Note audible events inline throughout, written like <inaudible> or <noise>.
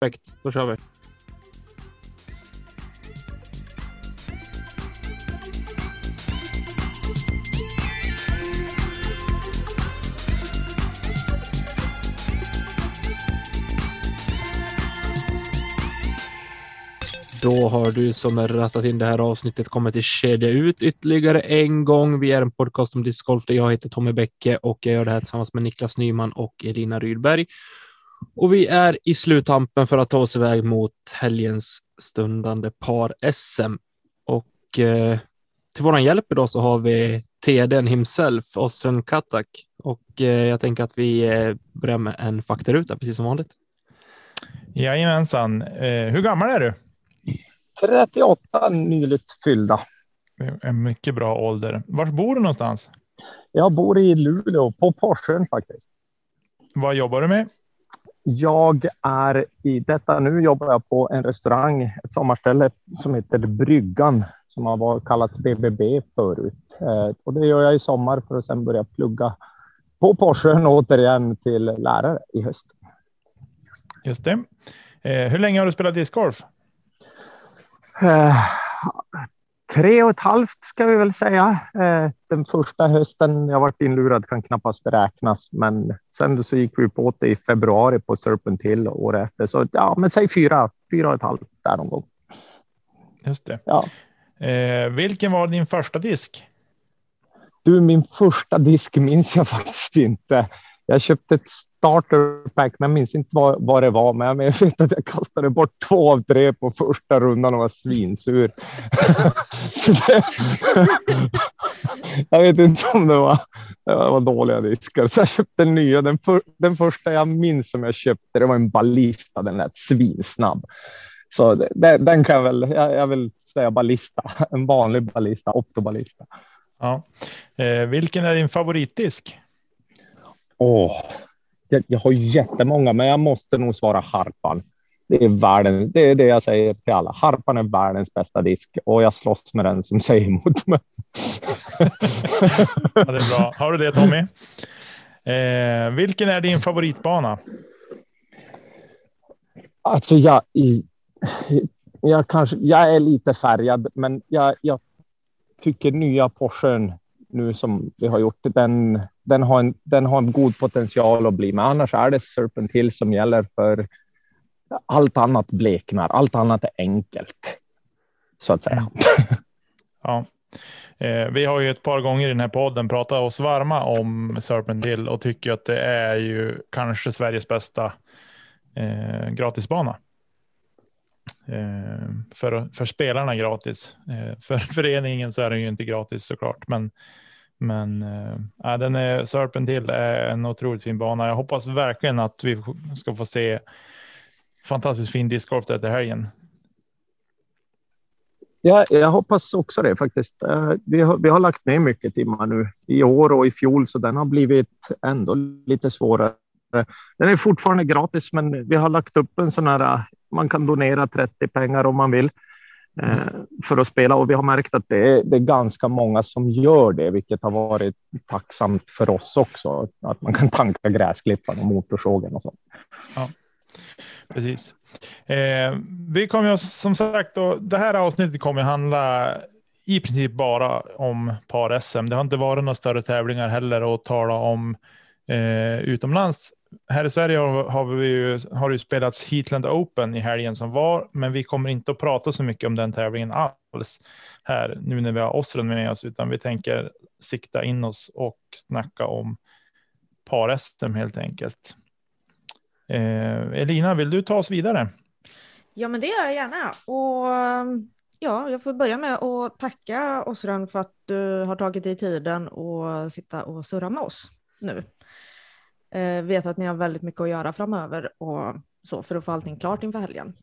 Perfekt, då kör vi. Då har du som är rattat in det här avsnittet kommit till Kedja ut ytterligare en gång. Vi är en podcast om discgolf där jag heter Tommy Bäcke och jag gör det här tillsammans med Niklas Nyman och Elina Rydberg. Och vi är i sluttampen för att ta oss iväg mot helgens stundande par-SM. Och eh, till våran hjälp idag så har vi TDn himself, Osren Katak. Och eh, jag tänker att vi eh, börjar med en faktaruta, precis som vanligt. Jajamensan. Eh, hur gammal är du? 38 nyligt fyllda. En mycket bra ålder. Var bor du någonstans? Jag bor i Luleå på Porsön faktiskt. Vad jobbar du med? Jag är i detta nu jobbar jag på en restaurang, ett sommarställe som heter Bryggan som har varit kallats BBB förut. Eh, och det gör jag i sommar för att sedan börja plugga på Porsön återigen till lärare i höst. Just det. Eh, hur länge har du spelat discgolf? Eh, tre och ett halvt ska vi väl säga. Eh, den första hösten jag varit inlurad kan knappast räknas, men sen så gick vi på det i februari på Serpent Hill året efter. Så ja, men säg fyra, fyra och ett halvt där någon gång. Just det. Ja. Eh, vilken var din första disk? Du, min första disk minns jag faktiskt inte. Jag köpte ett starterpack, men jag minns inte vad, vad det var. Men jag vet att jag kastade bort två av tre på första rundan och var svinsur. <laughs> Det, <laughs> jag vet inte om det var, det var dåliga diskar. Så jag köpte en nya. Den, för, den första jag minns som jag köpte, det var en ballista. Den lät svinsnabb. Så det, den kan jag väl, jag, jag vill säga ballista. En vanlig ballista, optoballista. Ja. Eh, vilken är din favoritdisk? Åh, jag, jag har jättemånga, men jag måste nog svara harpan. Det är världen. Det är det jag säger till alla. Harpan är världens bästa disk och jag slåss med den som säger emot mig. <laughs> ja, det är bra. Har du det Tommy? Eh, vilken är din favoritbana? Alltså jag, jag kanske, jag är lite färgad, men jag, jag tycker nya Porschen nu som vi har gjort, den, den, har en, den har en god potential att bli, men annars är det Serpent Hill som gäller för allt annat bleknar, allt annat är enkelt. Så att säga. <laughs> Ja. Eh, vi har ju ett par gånger i den här podden pratat oss varma om Serpent Hill och tycker att det är ju kanske Sveriges bästa eh, gratisbana. Eh, för, för spelarna gratis. Eh, för <laughs> föreningen så är den ju inte gratis såklart, men men äh, den är Serpent Hill är en otroligt fin bana. Jag hoppas verkligen att vi ska få se fantastiskt fin discgolf där helgen. Ja, jag hoppas också det faktiskt. Eh, vi har, vi har lagt ner mycket timmar nu i år och i fjol, så den har blivit ändå lite svårare. Den är fortfarande gratis, men vi har lagt upp en sån här. Eh, man kan donera 30 pengar om man vill Eh, för att spela och vi har märkt att det är, det är ganska många som gör det, vilket har varit tacksamt för oss också. Att man kan tanka gräsklippan och motorsågen och sånt. Ja, precis. Eh, vi kommer som sagt, och det här avsnittet kommer handla i princip bara om par-SM. Det har inte varit några större tävlingar heller att tala om eh, utomlands. Här i Sverige har, vi ju, har det spelats Heatland Open i helgen som var, men vi kommer inte att prata så mycket om den tävlingen alls här nu när vi har Ostron med oss, utan vi tänker sikta in oss och snacka om par-SM helt enkelt. Eh, Elina, vill du ta oss vidare? Ja, men det gör jag gärna. Och ja, jag får börja med att tacka Osran för att du har tagit dig tiden och sitta och surra med oss nu. Eh, vet att ni har väldigt mycket att göra framöver och så för att få allting klart inför helgen.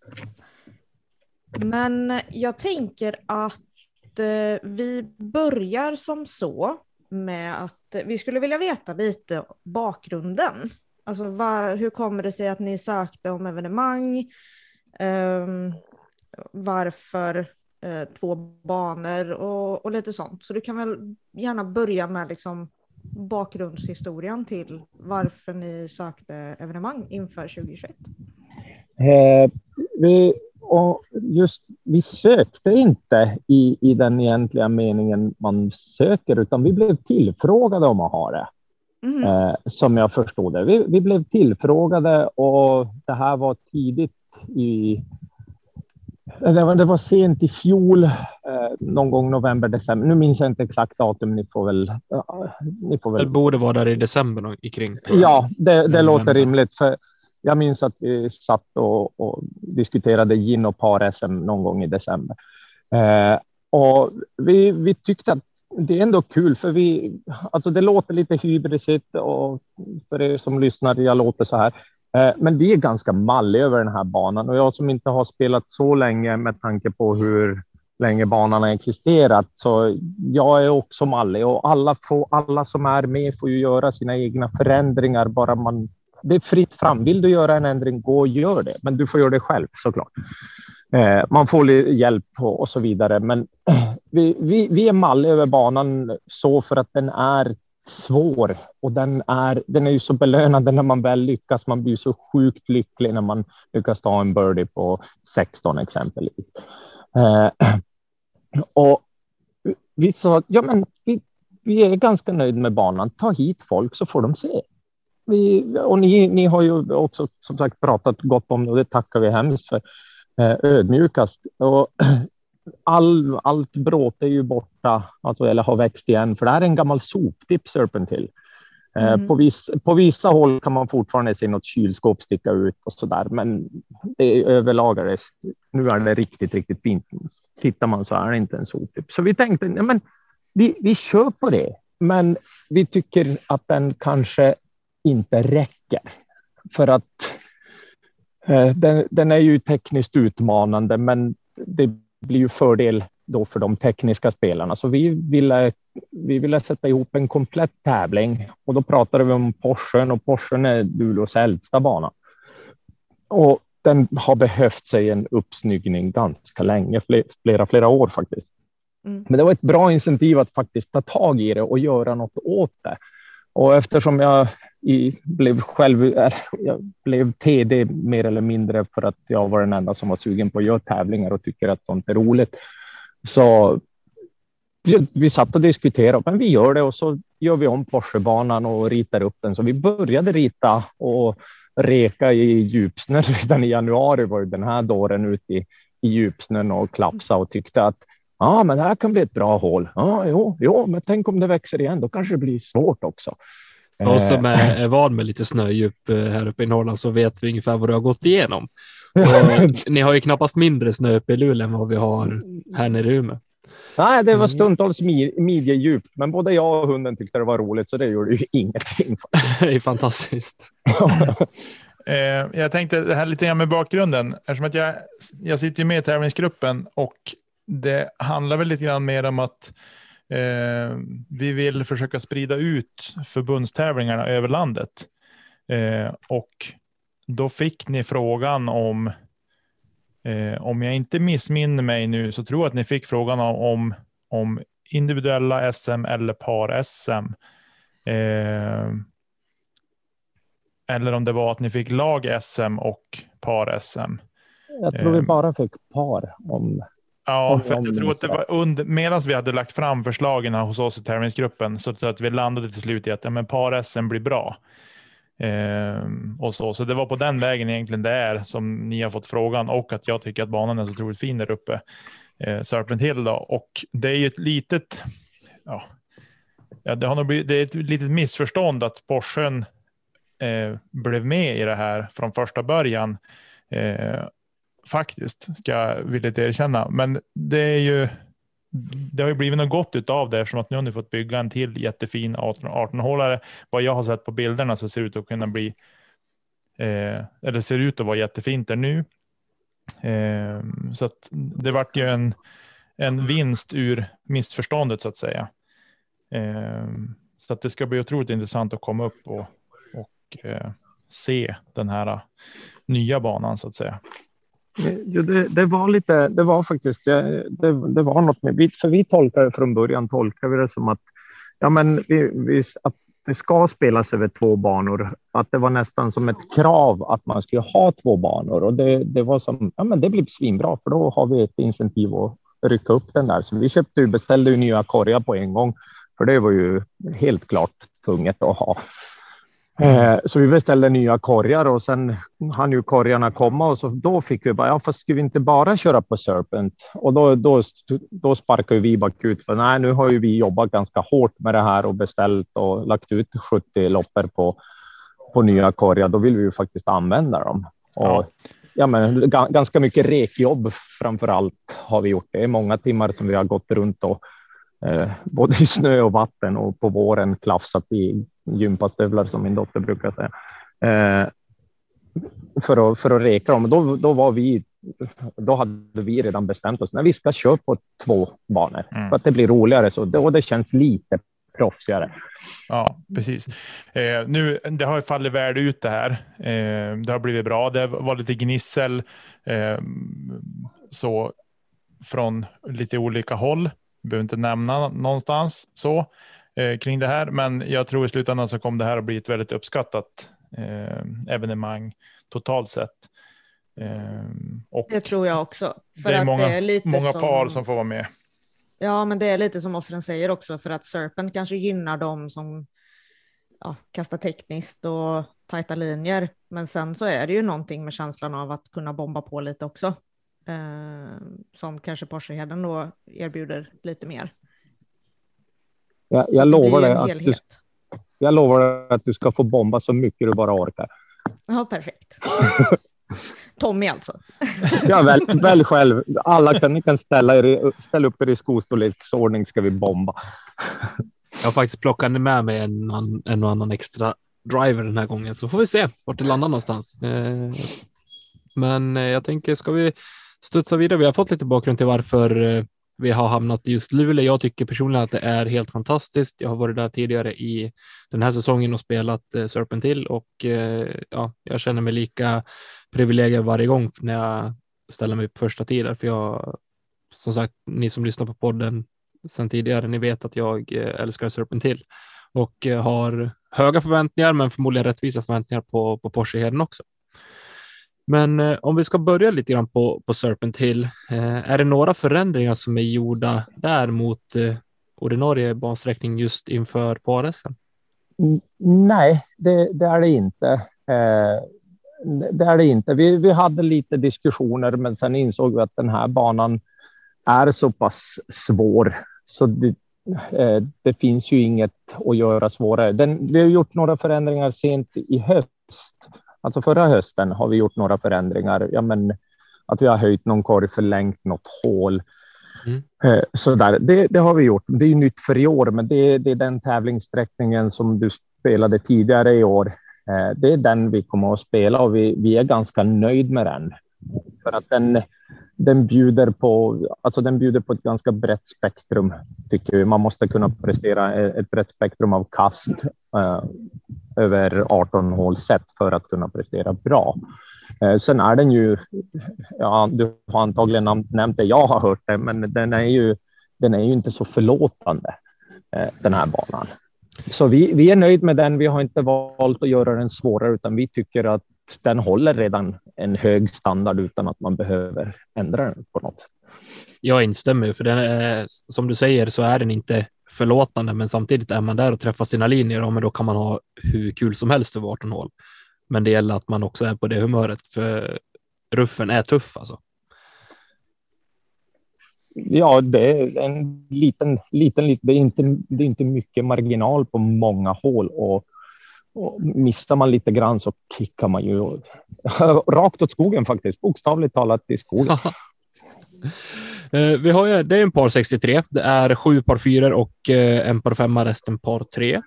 Men jag tänker att eh, vi börjar som så med att vi skulle vilja veta lite bakgrunden. Alltså var, hur kommer det sig att ni sökte om evenemang? Eh, varför eh, två banor och, och, lite sånt. Så du kan väl gärna börja med liksom bakgrundshistorien till varför ni sökte evenemang inför 2021. Eh, vi, och just, vi sökte inte i, i den egentliga meningen man söker, utan vi blev tillfrågade om att ha det. Mm. Eh, som jag förstod det. Vi, vi, blev tillfrågade och det här var tidigt i... Det var, det var sent i fjol, eh, någon gång november, december. Nu minns jag inte exakt datum. Ni får väl... Uh, ni får väl... Det borde vara där i december i kring. Ja, det, det låter rimligt. För jag minns att vi satt och, och diskuterade gin och par-SM någon gång i december. Eh, och vi, vi tyckte att det är ändå kul, för vi, alltså det låter lite hybrisigt och för er som lyssnar, jag låter så här. Eh, men vi är ganska malliga över den här banan och jag som inte har spelat så länge med tanke på hur länge banan har existerat, så jag är också mallig och alla, får, alla som är med får ju göra sina egna förändringar bara man det är fritt fram. Vill du göra en ändring, gå och gör det. Men du får göra det själv såklart. Eh, man får hjälp och så vidare. Men <clears throat> vi, vi, vi är mall över banan så för att den är svår och den är, den är ju så belönande när man väl lyckas. Man blir så sjukt lycklig när man lyckas ta en birdie på 16 exempelvis. Eh, <clears throat> och vi sa, ja men vi, vi är ganska nöjda med banan. Ta hit folk så får de se vi, och ni, ni har ju också som sagt pratat gott om det och det tackar vi hemskt för. Eh, ödmjukast. Och <clears throat> all, allt bråte är ju borta, alltså, eller har växt igen, för det här är en gammal soptipp Serpentil. Eh, mm. På, viss, på vissa håll kan man fortfarande se något kylskåp sticka ut och så där, men det överlagades. Nu är det riktigt, riktigt fint. Tittar man så är det inte en soptipp. Så vi tänkte, ja, men vi, vi kör på det, men vi tycker att den kanske inte räcker. För att eh, den, den, är ju tekniskt utmanande, men det blir ju fördel då för de tekniska spelarna. Så vi ville, vi ville sätta ihop en komplett tävling och då pratade vi om Porschen och Porschen är Luleås äldsta bana. Och den har behövt sig en uppsnyggning ganska länge, flera, flera år faktiskt. Mm. Men det var ett bra incentiv att faktiskt ta tag i det och göra något åt det. Och eftersom jag i, blev själv, jag blev TD mer eller mindre för att jag var den enda som var sugen på att göra tävlingar och tycker att sånt är roligt. Så vi satt och diskuterade, men vi gör det och så gör vi om Porschebanan och ritar upp den. Så vi började rita och reka i djupsnön <laughs> redan i januari var ju den här dåren ute i, i djupsnön och klapsa och tyckte att ja, men det här kan bli ett bra hål. Ja, jo, jo, men tänk om det växer igen, då kanske det blir svårt också. För oss som är, är van med lite snödjup eh, här uppe i Norrland så vet vi ungefär vad du har gått igenom. <laughs> Och ni har ju knappast mindre snö uppe i Luleå än vad vi har här nere i Umeå. Nej, det var mm. stundtals midjedjupt, men både jag och hunden tyckte det var roligt, så det gjorde ju <laughs> ingenting. <laughs> det är fantastiskt. Eh, jag tänkte det här lite grann med bakgrunden, eftersom att jag, jag sitter med i tävlingsgruppen och det handlar väl lite grann mer om att eh, vi vill försöka sprida ut förbundstävlingarna över landet. Eh, och då fick ni frågan om, eh, om jag inte missminner mig nu, så tror jag att ni fick frågan om, om individuella SM eller par-SM. Eh, eller om det var att ni fick lag-SM och par-SM. Jag tror vi eh, bara fick par om Ja, för jag tror att det var under, medan vi hade lagt fram förslagen hos oss i tävlingsgruppen så att vi landade till slut i att ja, men par-SM blir bra. Ehm, och så. så det var på den vägen egentligen det är som ni har fått frågan och att jag tycker att banan är så otroligt fin där uppe. Eh, Serpent Hill då. Och det är ju ett litet, ja, ja det, har nog blivit, det är ett litet missförstånd att Porschen eh, blev med i det här från första början. Eh, faktiskt, ska jag villigt erkänna. Men det är ju det har ju blivit något gott av det eftersom att nu har ni fått bygga en till jättefin 18-hålare. Vad jag har sett på bilderna så ser det ut att kunna bli, eh, eller ser ut att vara jättefint där nu. Eh, så att det vart ju en, en vinst ur missförståndet så att säga. Eh, så att det ska bli otroligt intressant att komma upp och, och eh, se den här nya banan så att säga. Jo, det, det, var lite, det var faktiskt, det, det, det var något med, för vi tolkade från början, tolkade vi det som att, ja men vi, vi, att det ska spelas över två banor, att det var nästan som ett krav att man skulle ha två banor och det, det var som, ja men det blir svinbra för då har vi ett incentiv att rycka upp den där. Så vi köpte beställde ju nya korgar på en gång, för det var ju helt klart tvunget att ha. Eh, så vi beställde nya korgar och sen hann ju korgarna komma och så då fick vi bara, ja fast ska vi inte bara köra på Serpent? Och då, då, då sparkade vi bakut för nej, nu har ju vi jobbat ganska hårt med det här och beställt och lagt ut 70 loppor på, på nya korgar. Då vill vi ju faktiskt använda dem. Och, ja. ja men, ganska mycket rekjobb framför allt har vi gjort. Det är många timmar som vi har gått runt och eh, både i snö och vatten och på våren klafsat i gympastövlar som min dotter brukar säga. Eh, för, att, för att reka dem. Då, då var vi då hade vi redan bestämt oss när vi ska köra på två banor mm. för att det blir roligare så och det känns lite proffsigare. Ja, precis. Eh, nu, det har fallit väl ut det här. Eh, det har blivit bra. Det var lite gnissel eh, så från lite olika håll. Behöver inte nämna någonstans så eh, kring det här, men jag tror i slutändan så kommer det här att bli ett väldigt uppskattat eh, evenemang totalt sett. Eh, och det tror jag också. För det är många, det är lite många som... par som får vara med. Ja, men det är lite som offren säger också, för att Serpent kanske gynnar dem som ja, kastar tekniskt och tajta linjer. Men sen så är det ju någonting med känslan av att kunna bomba på lite också. Eh, som kanske Porscheheden då erbjuder lite mer. Jag, jag lovar dig att du, jag lovar att du ska få bomba så mycket du bara orkar. Ja, perfekt. <laughs> Tommy alltså. <laughs> ja, välj, välj själv. Alla kan, ni kan ställa, er, ställa upp er i skostorleksordning ska vi bomba. Jag har faktiskt plockat med mig en, en och annan extra driver den här gången, så får vi se vart det landar någonstans. Eh, men eh, jag tänker, ska vi studsa vidare? Vi har fått lite bakgrund till varför eh, vi har hamnat i just Luleå. Jag tycker personligen att det är helt fantastiskt. Jag har varit där tidigare i den här säsongen och spelat eh, Serpent till och eh, ja, jag känner mig lika privilegierad varje gång när jag ställer mig på första tiden. För jag, som sagt, ni som lyssnar på podden sedan tidigare, ni vet att jag eh, älskar Serpent till och eh, har höga förväntningar, men förmodligen rättvisa förväntningar på, på Porscheheden också. Men eh, om vi ska börja lite grann på, på Serpent Hill, eh, är det några förändringar som är gjorda där mot eh, ordinarie bansträckning just inför par-SM? Nej, det, det, är det inte. Eh, det är det inte. Vi, vi hade lite diskussioner, men sen insåg vi att den här banan är så pass svår så det, eh, det finns ju inget att göra svårare. Den, vi har gjort några förändringar sent i höst Alltså förra hösten har vi gjort några förändringar. Ja, men att vi har höjt någon korg, förlängt något hål. Mm. Eh, så där. Det, det, har vi gjort. Det är nytt för i år, men det, det är den tävlingssträckningen som du spelade tidigare i år. Eh, det är den vi kommer att spela och vi, vi är ganska nöjd med den. För att den, den, bjuder på, alltså den bjuder på ett ganska brett spektrum, tycker vi. Man måste kunna prestera ett brett spektrum av kast. eh, över 18 hål set för att kunna prestera bra. Eh, sen är den ju, ja, du har antagligen nämnt det, jag har hört det, men den är ju, den är ju inte så förlåtande, eh, den här banan. Så vi, vi är nöjd med den. Vi har inte valt att göra den svårare, utan vi tycker att den håller redan en hög standard utan att man behöver ändra den på något. Jag instämmer, för den är, som du säger så är den inte förlåtande, men samtidigt är man där och träffar sina linjer, men då kan man ha hur kul som helst över 18 hål. Men det gäller att man också är på det humöret, för ruffen är tuff alltså. Ja, det är en liten, liten, liten det, är inte, det är inte mycket marginal på många hål och, och missar man lite grann så kickar man ju <laughs> rakt åt skogen faktiskt, bokstavligt talat i skogen. <laughs> Eh, vi har ju, det är en par 63. Det är sju par fyror och eh, en par femma, resten par tre.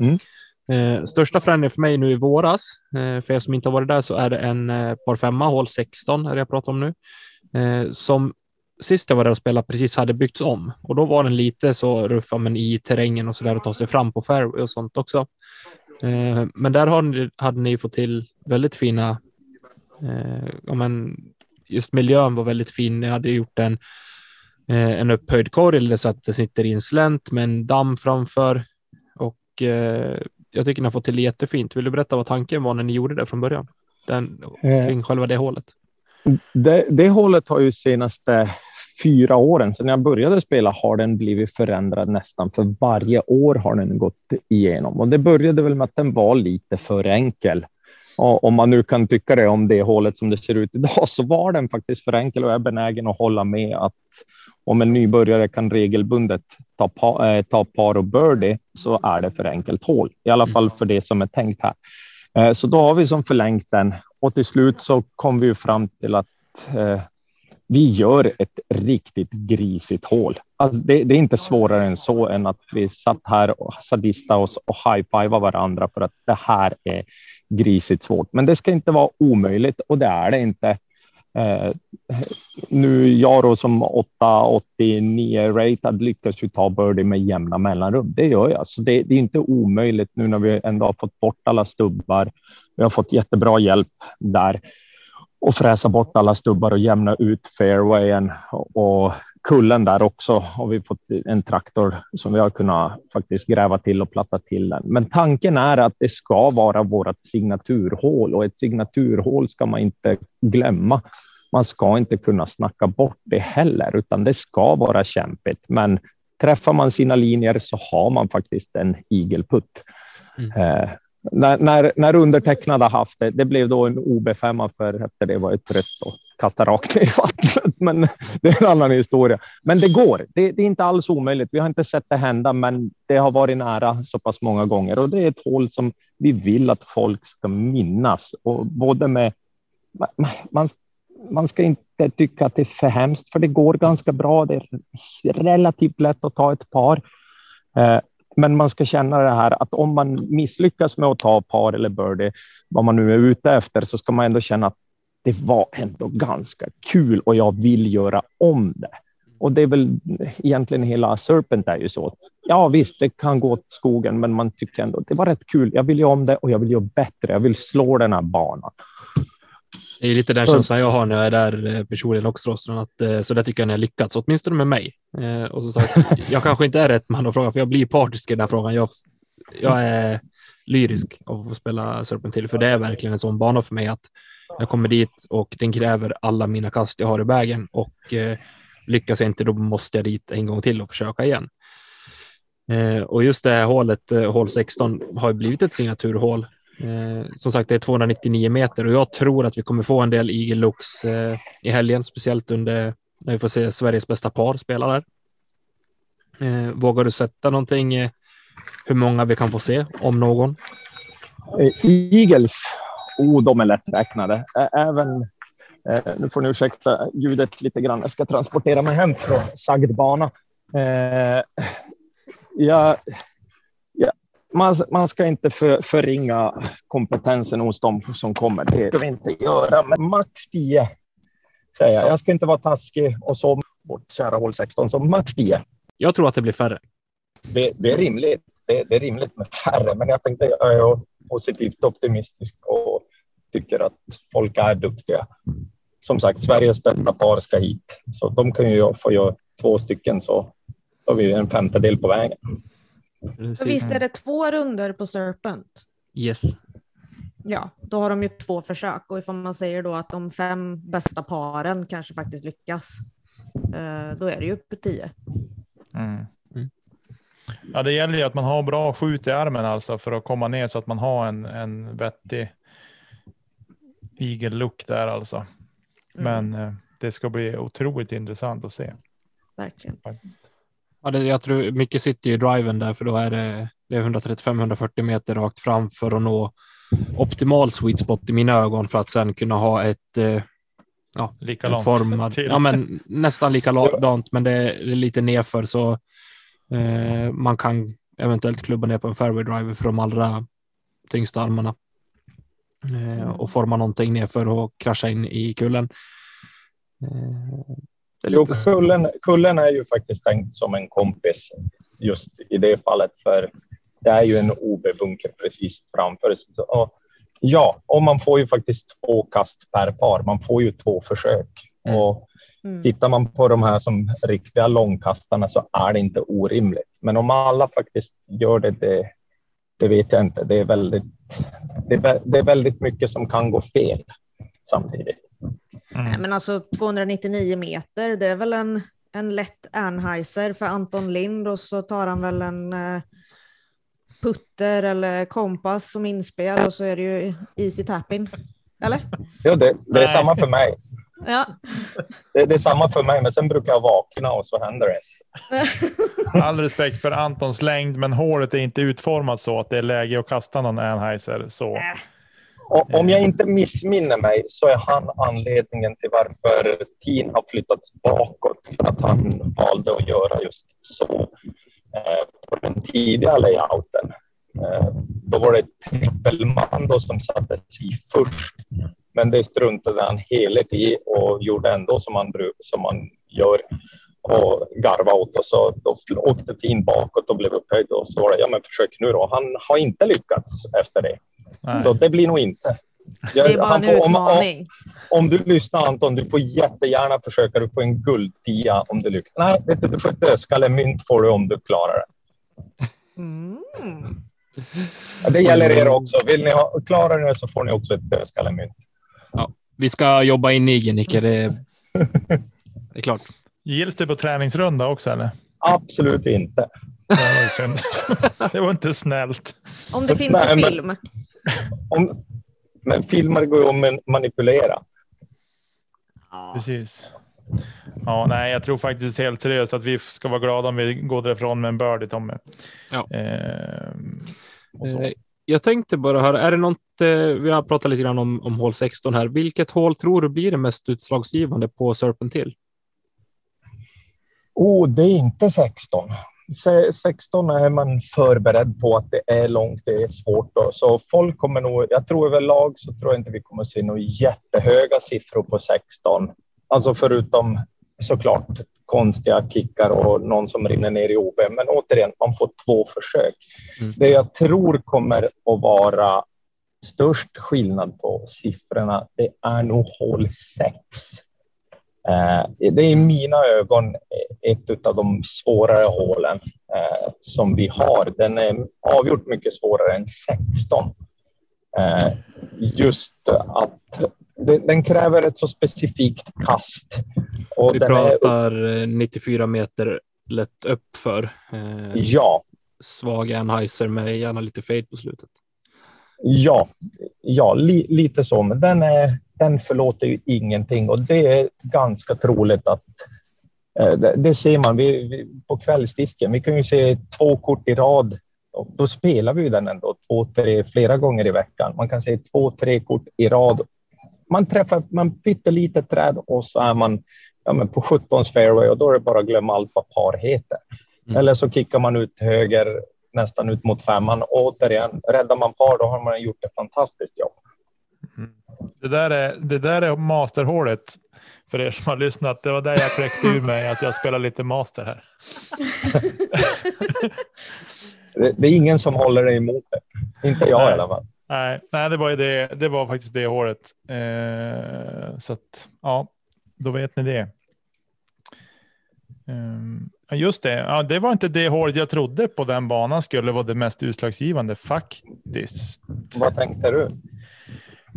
Mm. Eh, största förändringen för mig nu i våras, för er som inte har varit där, så är det en par femma, hål 16 är det jag pratar om nu, som sist jag var där och spelade precis hade byggts om och då var den lite så ruffa, men i terrängen och så där att ta sig fram på fairway och sånt också. Eh, men där har ni, hade ni fått till väldigt fina, eh, ja, men just miljön var väldigt fin. Ni hade gjort en, eh, en upphöjd korg så att det sitter i en slänt med en damm framför och jag tycker ni har fått till det jättefint. Vill du berätta vad tanken var när ni gjorde det från början? Den, kring själva det hålet. Det, det hålet har ju senaste fyra åren, sedan jag började spela, har den blivit förändrad nästan för varje år har den gått igenom. Och det började väl med att den var lite för enkel. Och om man nu kan tycka det om det hålet som det ser ut idag, <laughs> så var den faktiskt för enkel och jag är benägen att hålla med att om en nybörjare kan regelbundet ta, pa, eh, ta par och birdie så är det för enkelt hål, i alla fall för det som är tänkt här. Eh, så då har vi som förlängt den och till slut så kom vi ju fram till att eh, vi gör ett riktigt grisigt hål. Alltså det, det, är inte svårare än så än att vi satt här och sadista oss och high fivea varandra för att det här är grisigt svårt. Men det ska inte vara omöjligt och det är det inte. Eh, nu Jaro som 889 ratad lyckas ju ta birdie med jämna mellanrum. Det gör jag, så det, det är inte omöjligt nu när vi ändå har fått bort alla stubbar. Vi har fått jättebra hjälp där och fräsa bort alla stubbar och jämna ut fairwayen och kullen där också har vi fått en traktor som vi har kunnat faktiskt gräva till och platta till den. Men tanken är att det ska vara vårt signaturhål och ett signaturhål ska man inte glömma. Man ska inte kunna snacka bort det heller, utan det ska vara kämpigt. Men träffar man sina linjer så har man faktiskt en igelputt. Mm. När, när, när undertecknade haft det, det blev då en OB5 för efter det var ett trött och kasta rakt ner i vattnet. Men det är en annan historia. Men det går. Det, det, är inte alls omöjligt. Vi har inte sett det hända, men det har varit nära så pass många gånger och det är ett hål som vi vill att folk ska minnas och både med. Man, man ska inte tycka att det är för hemskt, för det går ganska bra. Det är relativt lätt att ta ett par. Eh, men man ska känna det här att om man misslyckas med att ta par eller birdie, vad man nu är ute efter, så ska man ändå känna att det var ändå ganska kul och jag vill göra om det. Och det är väl egentligen hela Serpent är ju så. Ja visst, det kan gå åt skogen, men man tycker ändå det var rätt kul. Jag vill göra om det och jag vill göra bättre. Jag vill slå den här banan. Det är lite den känslan jag har när jag är där personligen också, att så där tycker jag ni har lyckats, åtminstone med mig. Och så sagt, <laughs> jag kanske inte är rätt man att fråga, för jag blir partisk i den här frågan. Jag, jag är lyrisk av att få spela Serpent till, för det är verkligen en sån bana för mig att jag kommer dit och den kräver alla mina kast jag har i vägen och eh, lyckas jag inte, då måste jag dit en gång till och försöka igen. Eh, och just det här hålet, eh, hål 16, har blivit ett signaturhål Eh, som sagt, det är 299 meter och jag tror att vi kommer få en del Eagle Looks eh, i helgen, speciellt under när vi får se Sveriges bästa par spela där. Eh, vågar du sätta någonting eh, hur många vi kan få se, om någon? Eh, Eagles, oh, de är lätträknade. Även, eh, nu får ni ursäkta ljudet lite grann, jag ska transportera mig hem från sagd bana. Eh, jag, man, man ska inte för, förringa kompetensen hos dem som kommer. Det ska vi inte göra. Men max 10 säger jag. Jag ska inte vara taskig och så vårt kära hål 16, så max 10. Jag tror att det blir färre. Det, det är rimligt. Det, det, är rimligt med färre, men jag tänkte jag är positivt optimistisk och tycker att folk är duktiga. Som sagt, Sveriges bästa par ska hit, så de kan ju få göra två stycken så har vi en femtedel på vägen. Så visst är det två runder på Serpent? Yes. Ja, då har de ju två försök och ifall man säger då att de fem bästa paren kanske faktiskt lyckas, eh, då är det ju på tio. Mm. Mm. Ja, det gäller ju att man har bra skjut i armen alltså för att komma ner så att man har en, en vettig igel-look där alltså. Mm. Men eh, det ska bli otroligt intressant att se. Verkligen. Faktiskt. Ja, det, jag tror mycket sitter i driven där, för då är det, det är 135-140 meter rakt fram för att nå optimal sweet spot i mina ögon för att sen kunna ha ett, eh, ja, Likadant formad. <laughs> till. Ja, men nästan likadant, men det är lite nerför så eh, man kan eventuellt klubba ner på en fairway driver för de allra tyngsta armarna. Eh, och forma någonting nerför och krascha in i kullen. Jo, kullen, kullen är ju faktiskt tänkt som en kompis just i det fallet, för det är ju en OB-bunker precis framför. Så, och ja, och man får ju faktiskt två kast per par. Man får ju två försök. Mm. Och Mm. tittar man på de här som riktiga långkastarna så är det inte orimligt. Men om alla faktiskt gör det, det, det vet jag inte. Det är väldigt, det det är väldigt mycket som kan gå fel samtidigt. Mm. Nej, men alltså 299 meter, det är väl en, en lätt Anheuser för Anton Lind och så tar han väl en eh, putter eller kompass som inspel och så är det ju easy tapping. Eller? Ja, det, det är Nej. samma för mig. Ja. Det, det är samma för mig, men sen brukar jag vakna och så händer det. <laughs> All respekt för Antons längd, men hålet är inte utformat så att det är läge att kasta någon Anheuser. Så. Och, om jag inte missminner mig så är han anledningen till varför Teen har flyttats bakåt. För att han valde att göra just så eh, på den tidiga layouten. Eh, då var det trippelmando som sattes i först. Men det struntade han heligt i och gjorde ändå som man, som man gör och garva åt och så då åkte Teen bakåt och blev upphöjd och så var det, ja men försök nu då. Han har inte lyckats efter det. Nej. Så det blir nog inte. Det är Jag- bara en får- om, om, utmaning. om du lyssnar Anton, du får jättegärna försöka. Du får en guldtia om du lyckas. Nej, vet du, du får ett dödskallemynt får du om du klarar det. Mm. Ja, Det gäller er också. Vill ni ha, klarar ni det så får ni också ett dödskallemynt. Vi ska jobba in i Nicke, det, det är klart. Gills det på träningsrunda också eller? Absolut inte. Det var, <laughs> inte snällt. Om det finns på men- film. Om, men filmer går ju att man- manipulera. Precis. Ja, nej, jag tror faktiskt helt seriöst att vi ska vara glada om vi går därifrån med en birdie, Tommy. Ja. Ehm. Eh, Jag tänkte bara höra, är det något, eh, vi har pratat lite grann om, om hål 16 här. Vilket hål tror du blir det mest utslagsgivande på Serpentil? Oh, det är inte 16. Se- 16 är man förberedd på att det är långt, det är svårt. Då. Så folk kommer nog, jag tror överlag så tror jag inte vi kommer se några jättehöga siffror på 16. Alltså förutom såklart konstiga kickar och någon som rinner ner i OB. Men återigen, man får två försök. Mm. Det jag tror kommer att vara störst skillnad på siffrorna, det är nog hål 6. Eh, Det är i mina ögon ett av de svårare hålen eh, som vi har. Den är avgjort mycket svårare än 16. Eh, Just att den kräver ett så specifikt kast. Och Vi är, pratar eh, 94 meter lätt upp för. Eh, ja, svag Anheuser med gärna lite fade på slutet. Ja, ja li, lite så. Men den, är, den förlåter ju ingenting och det är ganska troligt att eh, det, ser man vi, vi, på kvällsdisken. Vi kan ju se två kort i rad. Och då spelar vi den ändå två, tre, flera gånger i veckan. Man kan se två, tre kort i rad. Man träffar man pyttelite träd och så är man ja, men på 17 fairway och då är det bara att glömma allt vad par heter. Mm. Eller så kickar man ut höger nästan ut mot femman. Och återigen, räddar man par då har man gjort ett fantastiskt jobb. Det där är, det där är masterhålet för er som har lyssnat. Det var där jag kläckte ur mig att jag spelar lite master här. Det, det är ingen som håller dig emot det. Inte jag Nej. i alla fall. Nej, nej det, var det, det var faktiskt det håret. Eh, så att, ja, då vet ni det. Ja, just det, ja, det var inte det håret jag trodde på den banan skulle vara det mest utslagsgivande faktiskt. Vad tänkte du?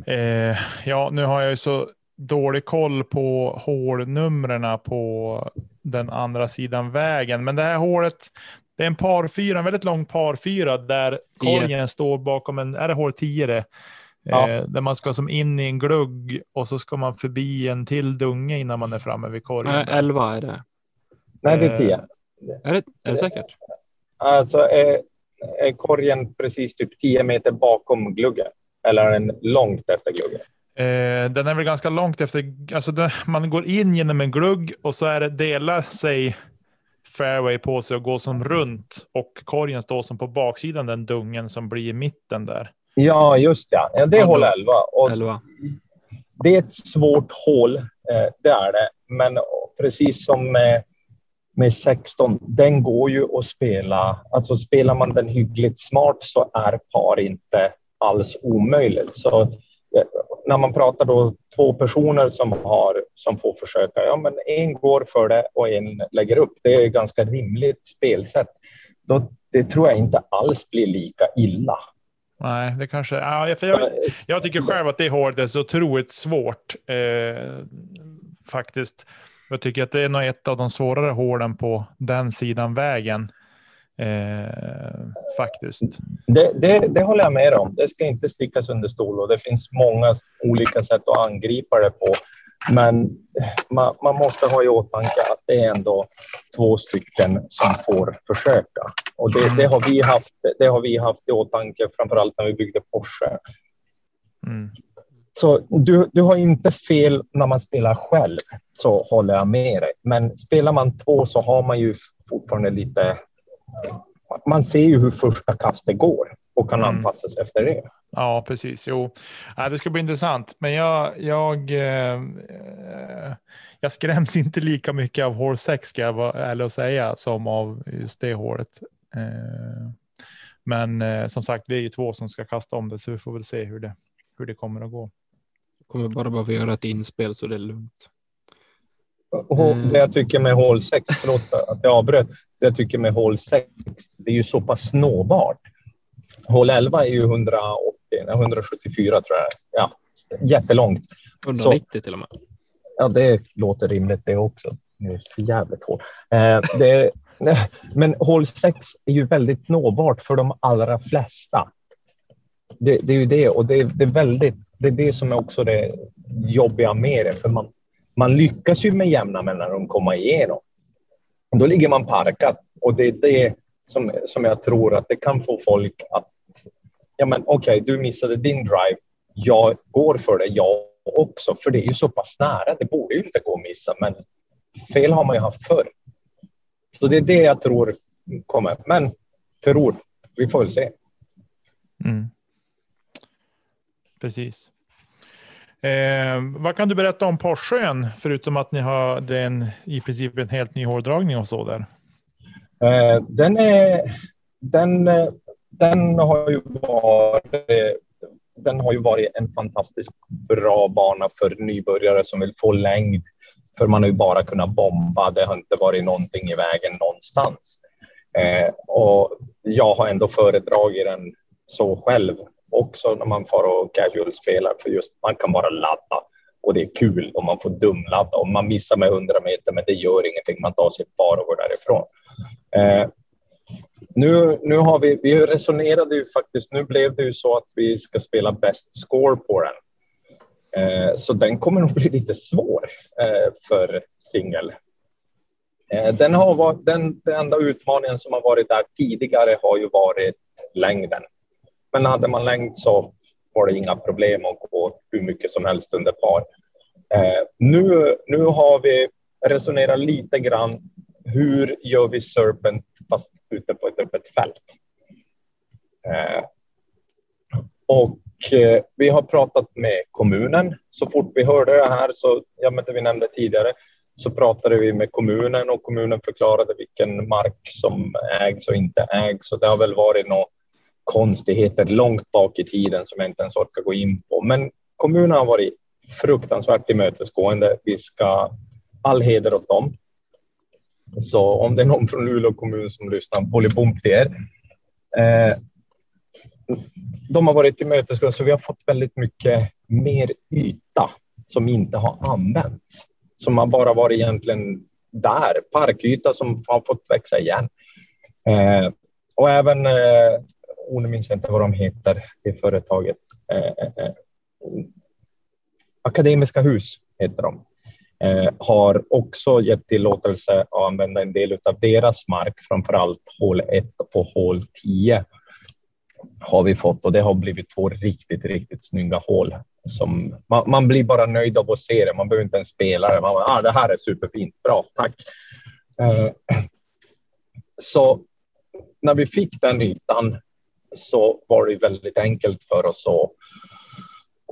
Eh, ja, nu har jag ju så dålig koll på hålnumren på den andra sidan vägen, men det här hålet, det är en par fyra, en väldigt lång par fyra där Tio. korgen står bakom en, är det hål 10 det? Ja. Eh, där man ska som in i en glugg och så ska man förbi en till dunge innan man är framme vid korgen. Nej, 11 är det. Nej, det är tio. Är det, är det säkert? Alltså, är, är korgen precis typ 10 meter bakom gluggen? Eller är den långt efter gluggen? Eh, den är väl ganska långt efter, alltså den, man går in genom en glugg och så är det dela sig fairway på sig och gå som runt och korgen står som på baksidan den dungen som blir i mitten där. Ja, just ja. ja det är hål 11. Och 11. Det är ett svårt hål, eh, det är det. Men precis som med, med 16, den går ju att spela. Alltså spelar man den hyggligt smart så är par inte alls omöjligt. Så eh, när man pratar då två personer som, har, som får försöka, ja men en går för det och en lägger upp. Det är ett ganska rimligt spelsätt. Då, det tror jag inte alls blir lika illa. Nej, det kanske... Ja, för jag, jag tycker själv att det hålet är så otroligt svårt. Eh, faktiskt. Jag tycker att det är nog ett av de svårare hålen på den sidan vägen. Eh, faktiskt. Det, det, det, håller jag med om. Det ska inte stickas under stol och det finns många olika sätt att angripa det på. Men man, man, måste ha i åtanke att det är ändå två stycken som får försöka. Och det, det, har, vi haft, det har vi haft i åtanke, framför allt när vi byggde Porsche. Mm. Så du, du har inte fel när man spelar själv, så håller jag med dig. Men spelar man två så har man ju fortfarande lite... Man ser ju hur första kastet går och kan mm. anpassa sig efter det. Ja, precis. Jo, det ska bli intressant. Men jag, jag, eh, jag skräms inte lika mycket av hål 6 ska jag vara ärlig och säga som av just det hålet. Eh, men eh, som sagt, vi är ju två som ska kasta om det, så vi får väl se hur det, hur det kommer att gå. Jag kommer bara behöva göra ett inspel så det är lugnt. Det jag tycker med hål 6, förlåt att jag avbröt, jag tycker med hål 6, det är ju så pass snåbart. Hål 11 är ju 180, 174 tror jag. Ja, jättelångt. 190 så, till och med. Ja, det låter rimligt det också. Det är för jävligt hål. Eh, det, <laughs> men hål 6 är ju väldigt nåbart för de allra flesta. Det, det är ju det och det, det, är väldigt. Det är det som är också det jobbiga med det, för man, man lyckas ju med jämna mellanrum komma igenom. Då ligger man parkat och det är det som, som jag tror att det kan få folk att ja men okej, okay, du missade din drive. Jag går för det, jag också, för det är ju så pass nära. Det borde ju inte gå att missa, men fel har man ju haft förr. Så det är det jag tror kommer. Men tror, vi får väl se. Mm. Precis. Eh, vad kan du berätta om Porschen, förutom att ni har den i princip en helt ny hårdragning och så där? Eh, den är den den har ju varit den har ju varit en fantastiskt bra bana för nybörjare som vill få längd. För man har ju bara kunnat bomba. Det har inte varit någonting i vägen någonstans. Eh, och jag har ändå föredragit den så själv också när man får och casual spelar för just man kan bara ladda och det är kul om man får dumladda om man missar med 100 meter, men det gör ingenting. Man tar sitt par och går därifrån. Eh, nu, nu har vi, vi resonerade ju faktiskt, nu blev det ju så att vi ska spela bäst score på den. Eh, så den kommer nog bli lite svår eh, för singel. Eh, den har varit, den, den enda utmaningen som har varit där tidigare har ju varit längden. Men hade man längd så var det inga problem att gå hur mycket som helst under par. Eh, nu, nu har vi resonerat lite grann hur gör vi Serpent fast ute på ett öppet fält? Eh, och eh, vi har pratat med kommunen. Så fort vi hörde det här, så, ja, men det vi nämnde tidigare, så pratade vi med kommunen och kommunen förklarade vilken mark som ägs och inte ägs. Så det har väl varit något konstigheter långt bak i tiden som jag inte ens orkar gå in på. Men kommunen har varit fruktansvärt tillmötesgående. Vi ska all heder åt dem. Så om det är någon från Luleå kommun som lyssnar, bolibom till er. Eh, de har varit tillmötesgående, så vi har fått väldigt mycket mer yta som inte har använts. Som har bara varit egentligen där, parkyta som har fått växa igen. Eh, och även, eh, oh, nu minns jag inte vad de heter, det företaget. Eh, eh, eh, Akademiska hus heter de eh, har också gett tillåtelse att använda en del av deras mark, framför allt hål 1 och hål 10 har vi fått och det har blivit två riktigt, riktigt snygga hål. som man, man, blir bara nöjd av att se det. Man behöver inte ens spela det. Man bara, ah, det här är superfint. Bra, tack. Eh, <clears throat> så när vi fick den ytan så var det väldigt enkelt för oss att,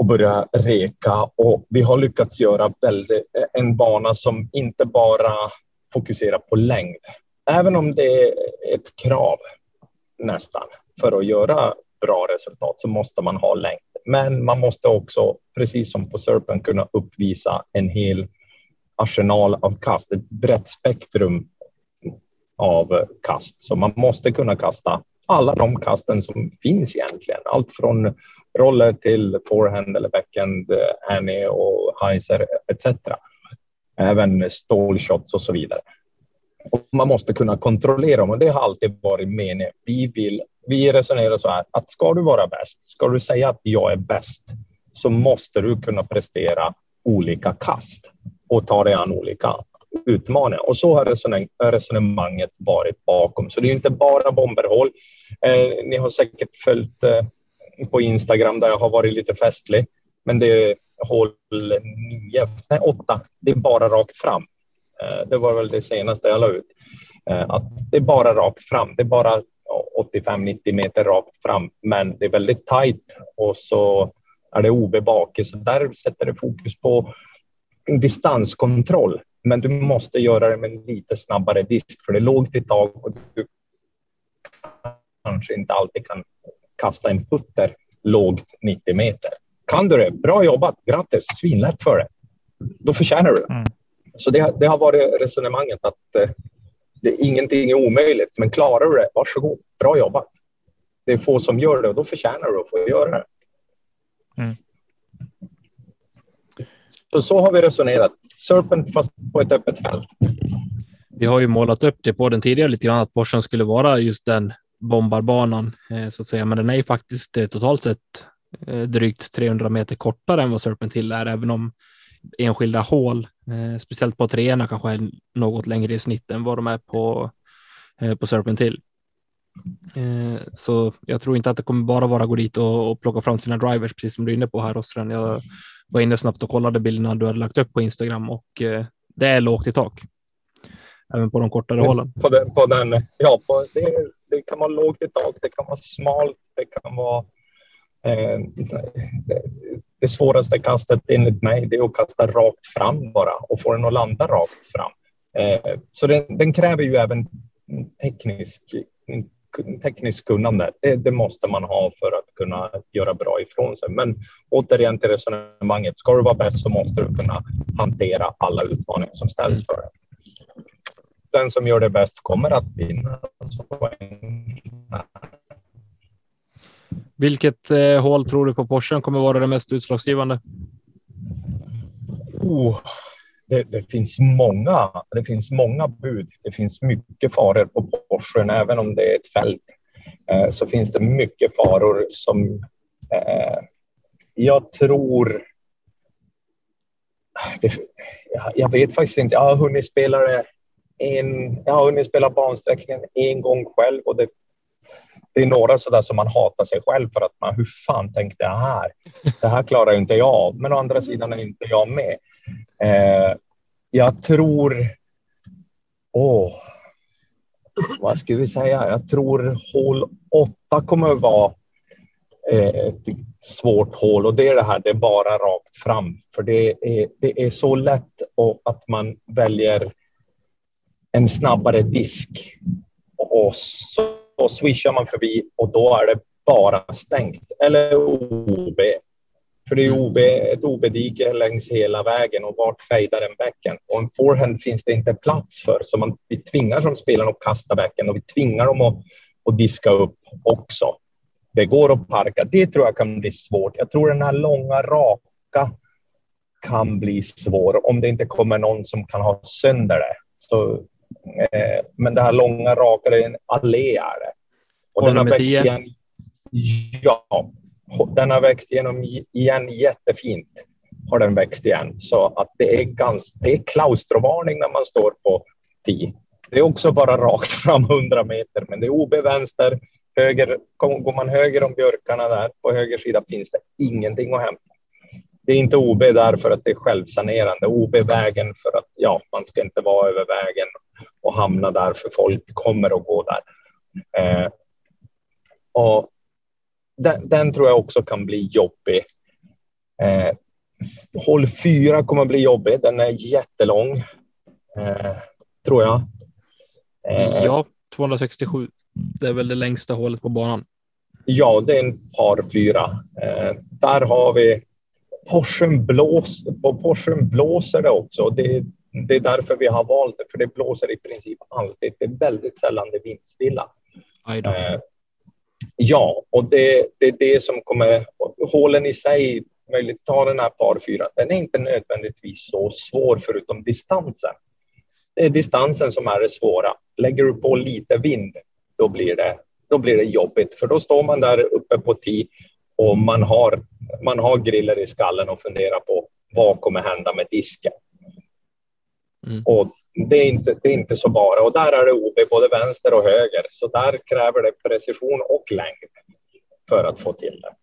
att börja reka och vi har lyckats göra väldigt, en bana som inte bara fokuserar på längd. Även om det är ett krav nästan för att göra bra resultat så måste man ha längd. Men man måste också, precis som på Serpent, kunna uppvisa en hel arsenal av kast, ett brett spektrum av kast. Så man måste kunna kasta alla de kasten som finns egentligen. Allt från roller till forehand eller backhand, eh, Annie och Heiser etc. Även stålshots och så vidare. Och man måste kunna kontrollera dem och det har alltid varit meningen. Vi vill, vi resonerar så här att ska du vara bäst, ska du säga att jag är bäst, så måste du kunna prestera olika kast och ta dig an olika utmaningar. Och så har resonemanget varit bakom. Så det är inte bara bomberhål. Eh, ni har säkert följt eh, på Instagram där jag har varit lite festlig, men det är hål nio, nej åtta. Det är bara rakt fram. Eh, det var väl det senaste jag la ut. Eh, att det är bara rakt fram. Det är bara 85-90 meter rakt fram, men det är väldigt tajt och så är det OB bak. Så där sätter det fokus på distanskontroll. Men du måste göra det med en lite snabbare disk, för det är lågt i tag och du kanske inte alltid kan kasta en putter lågt 90 meter. Kan du det? Bra jobbat! Grattis! Svinlätt för det. Då förtjänar du det. Mm. Så det, det, har varit resonemanget att eh, det, ingenting är omöjligt, men klarar du det, varsågod, bra jobbat. Det är få som gör det och då förtjänar du att få göra det. Mm. Så, så har vi resonerat. Serpent fast på ett öppet fält. Vi har ju målat upp det på den tidigare lite grann att Porschen skulle vara just den bombarbanan eh, så att säga, men den är ju faktiskt eh, totalt sett eh, drygt 300 meter kortare än vad Serpent Hill är, även om enskilda hål, speciellt på treorna kanske är något längre i snitt än vad de är på, på Serpent Hill. Så jag tror inte att det kommer bara vara att gå dit och, och plocka fram sina drivers, precis som du är inne på här Ostrand. Jag var inne snabbt och kollade bilderna du hade lagt upp på Instagram och eh, det är lågt i tak. Även på de kortare hålen. På den, på den, ja, på, det, det kan vara lågt i tak, det kan vara smalt, det kan vara Eh, det svåraste kastet enligt mig det är att kasta rakt fram bara och få den att landa rakt fram. Eh, så den, den kräver ju även teknisk, teknisk kunnande. Det, det, måste man ha för att kunna göra bra ifrån sig. Men återigen till resonemanget. Ska du vara bäst så måste du kunna hantera alla utmaningar som ställs för dig. Den som gör det bäst kommer att vinna. Vilket eh, hål tror du på Porschen kommer vara det mest utslagsgivande? Oh, det, det, finns många. Det finns många bud. Det finns mycket faror på Porschen, även om det är ett fält. Eh, så finns det mycket faror som eh, jag tror. Det, jag vet faktiskt inte. Jag har hunnit spela en. Jag har hunnit spela bansträckningen en gång själv och det det är några sådär som man hatar sig själv för att man, hur fan tänkte jag här? Det här klarar inte jag av, men å andra sidan är inte jag med. Eh, jag tror, åh, vad ska vi säga? Jag tror hål åtta kommer att vara eh, ett svårt hål och det är det här, det är bara rakt fram. För det är, det är så lätt att man väljer en snabbare disk och så så swishar man förbi och då är det bara stängt. Eller OB. För det är OB, ett OB-dike längs hela vägen och vart fejdar en bäcken? Och en forehand finns det inte plats för, så man, vi tvingar som spelarna att kasta bäcken och vi tvingar dem att, att diska upp också. Det går att parka. Det tror jag kan bli svårt. Jag tror den här långa raka kan bli svår om det inte kommer någon som kan ha sönder det. Så Eh, men det här långa raka, det är en allé är det. Och den har växt igen. Ja, den har växt igenom igen jättefint. Har den växt igen så att det är ganska. Det är klaustrovarning när man står på 10. Det är också bara rakt <laughs> fram 100 meter, men det är OB vänster. Höger, går man höger om björkarna där på höger sida finns det ingenting att hämta. det är inte OB därför att det är självsanerande. OB-vägen för att ja, man ska inte vara över vägen och hamna där för folk kommer att gå där. Eh, och den, den, tror jag också kan bli jobbig. Eh, håll fyra kommer bli jobbig. Den är jättelång, eh, tror jag. Eh, ja, 267. Det är väl det längsta hålet på banan. Ja, det är en par fyra. Eh, där har vi Porschen blås, på Porschen blåser det också. Det, det är därför vi har valt det, för det blåser i princip alltid. Det är väldigt sällan det vindstilla. Ja, och det, det är det som kommer... Hålen i sig, möjligt ta den här par fyra, den är inte nödvändigtvis så svår förutom distansen. Det är distansen som är det svåra. Lägger du på lite vind, då blir det, då blir det jobbigt, för då står man där uppe på tio och man har, man har griller i skallen och funderar på vad kommer hända med disken. Mm. Och det är, inte, det är inte så bara. Och där är det OB både vänster och höger, så där kräver det precision och längd för att få till det.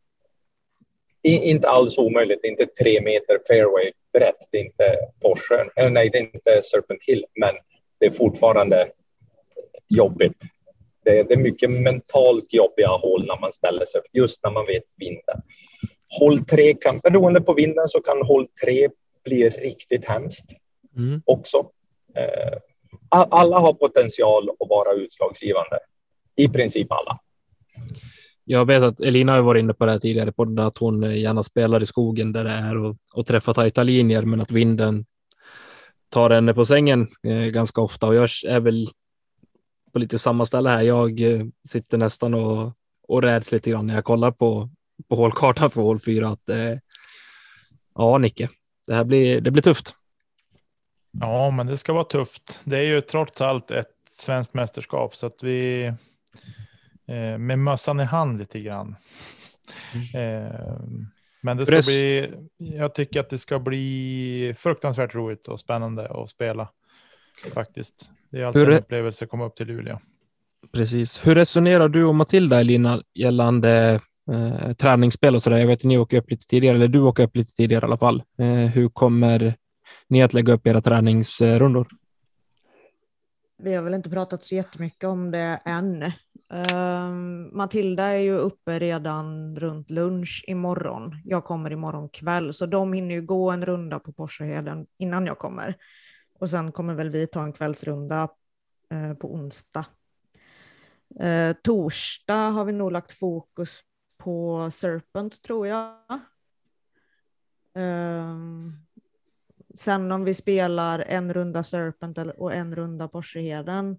I, inte alls omöjligt, inte tre meter fairway brett, det är inte Porsche, eh, nej, det är inte Serpent Hill, men det är fortfarande jobbigt det, det är mycket mentalt jobbiga hål när man ställer sig, just när man vet vinden. Håll tre kan, beroende på vinden så kan håll tre bli riktigt hemskt mm. också. Eh, alla har potential att vara utslagsgivande. I princip alla. Jag vet att Elina har varit inne på det här tidigare på att hon gärna spelar i skogen där det är och, och träffar tajta linjer, men att vinden tar henne på sängen eh, ganska ofta och jag är väl på lite samma ställe här. Jag eh, sitter nästan och, och räds lite grann när jag kollar på, på hålkartan för hål 4 att eh, ja, Nicke, det här blir, det blir tufft. Ja, men det ska vara tufft. Det är ju trots allt ett svenskt mästerskap så att vi eh, med mössan i hand lite grann. Mm. Eh, men det ska Press. bli. Jag tycker att det ska bli fruktansvärt roligt och spännande att spela faktiskt. Det är alltid Hur... en upplevelse att komma upp till Luleå. Precis. Hur resonerar du och Matilda Elina gällande eh, träningsspel och så där? Jag vet att ni åker upp lite tidigare, eller du åker upp lite tidigare i alla fall. Eh, hur kommer ni att lägga upp era träningsrundor? Vi har väl inte pratat så jättemycket om det än. Um, Matilda är ju uppe redan runt lunch imorgon. Jag kommer imorgon kväll, så de hinner ju gå en runda på Porscheheden innan jag kommer. Och sen kommer väl vi ta en kvällsrunda uh, på onsdag. Uh, torsdag har vi nog lagt fokus på Serpent tror jag. Um, sen om vi spelar en runda Serpent och en runda Porscheheden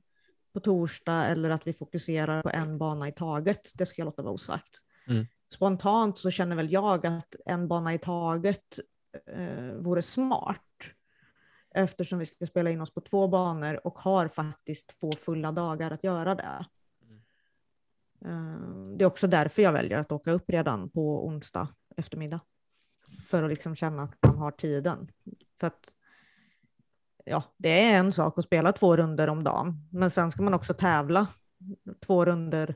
på torsdag eller att vi fokuserar på en bana i taget, det ska jag låta vara osagt. Mm. Spontant så känner väl jag att en bana i taget eh, vore smart eftersom vi ska spela in oss på två banor och har faktiskt två fulla dagar att göra det. Mm. Det är också därför jag väljer att åka upp redan på onsdag eftermiddag. För att liksom känna att man har tiden. För att ja, det är en sak att spela två runder om dagen, men sen ska man också tävla två runder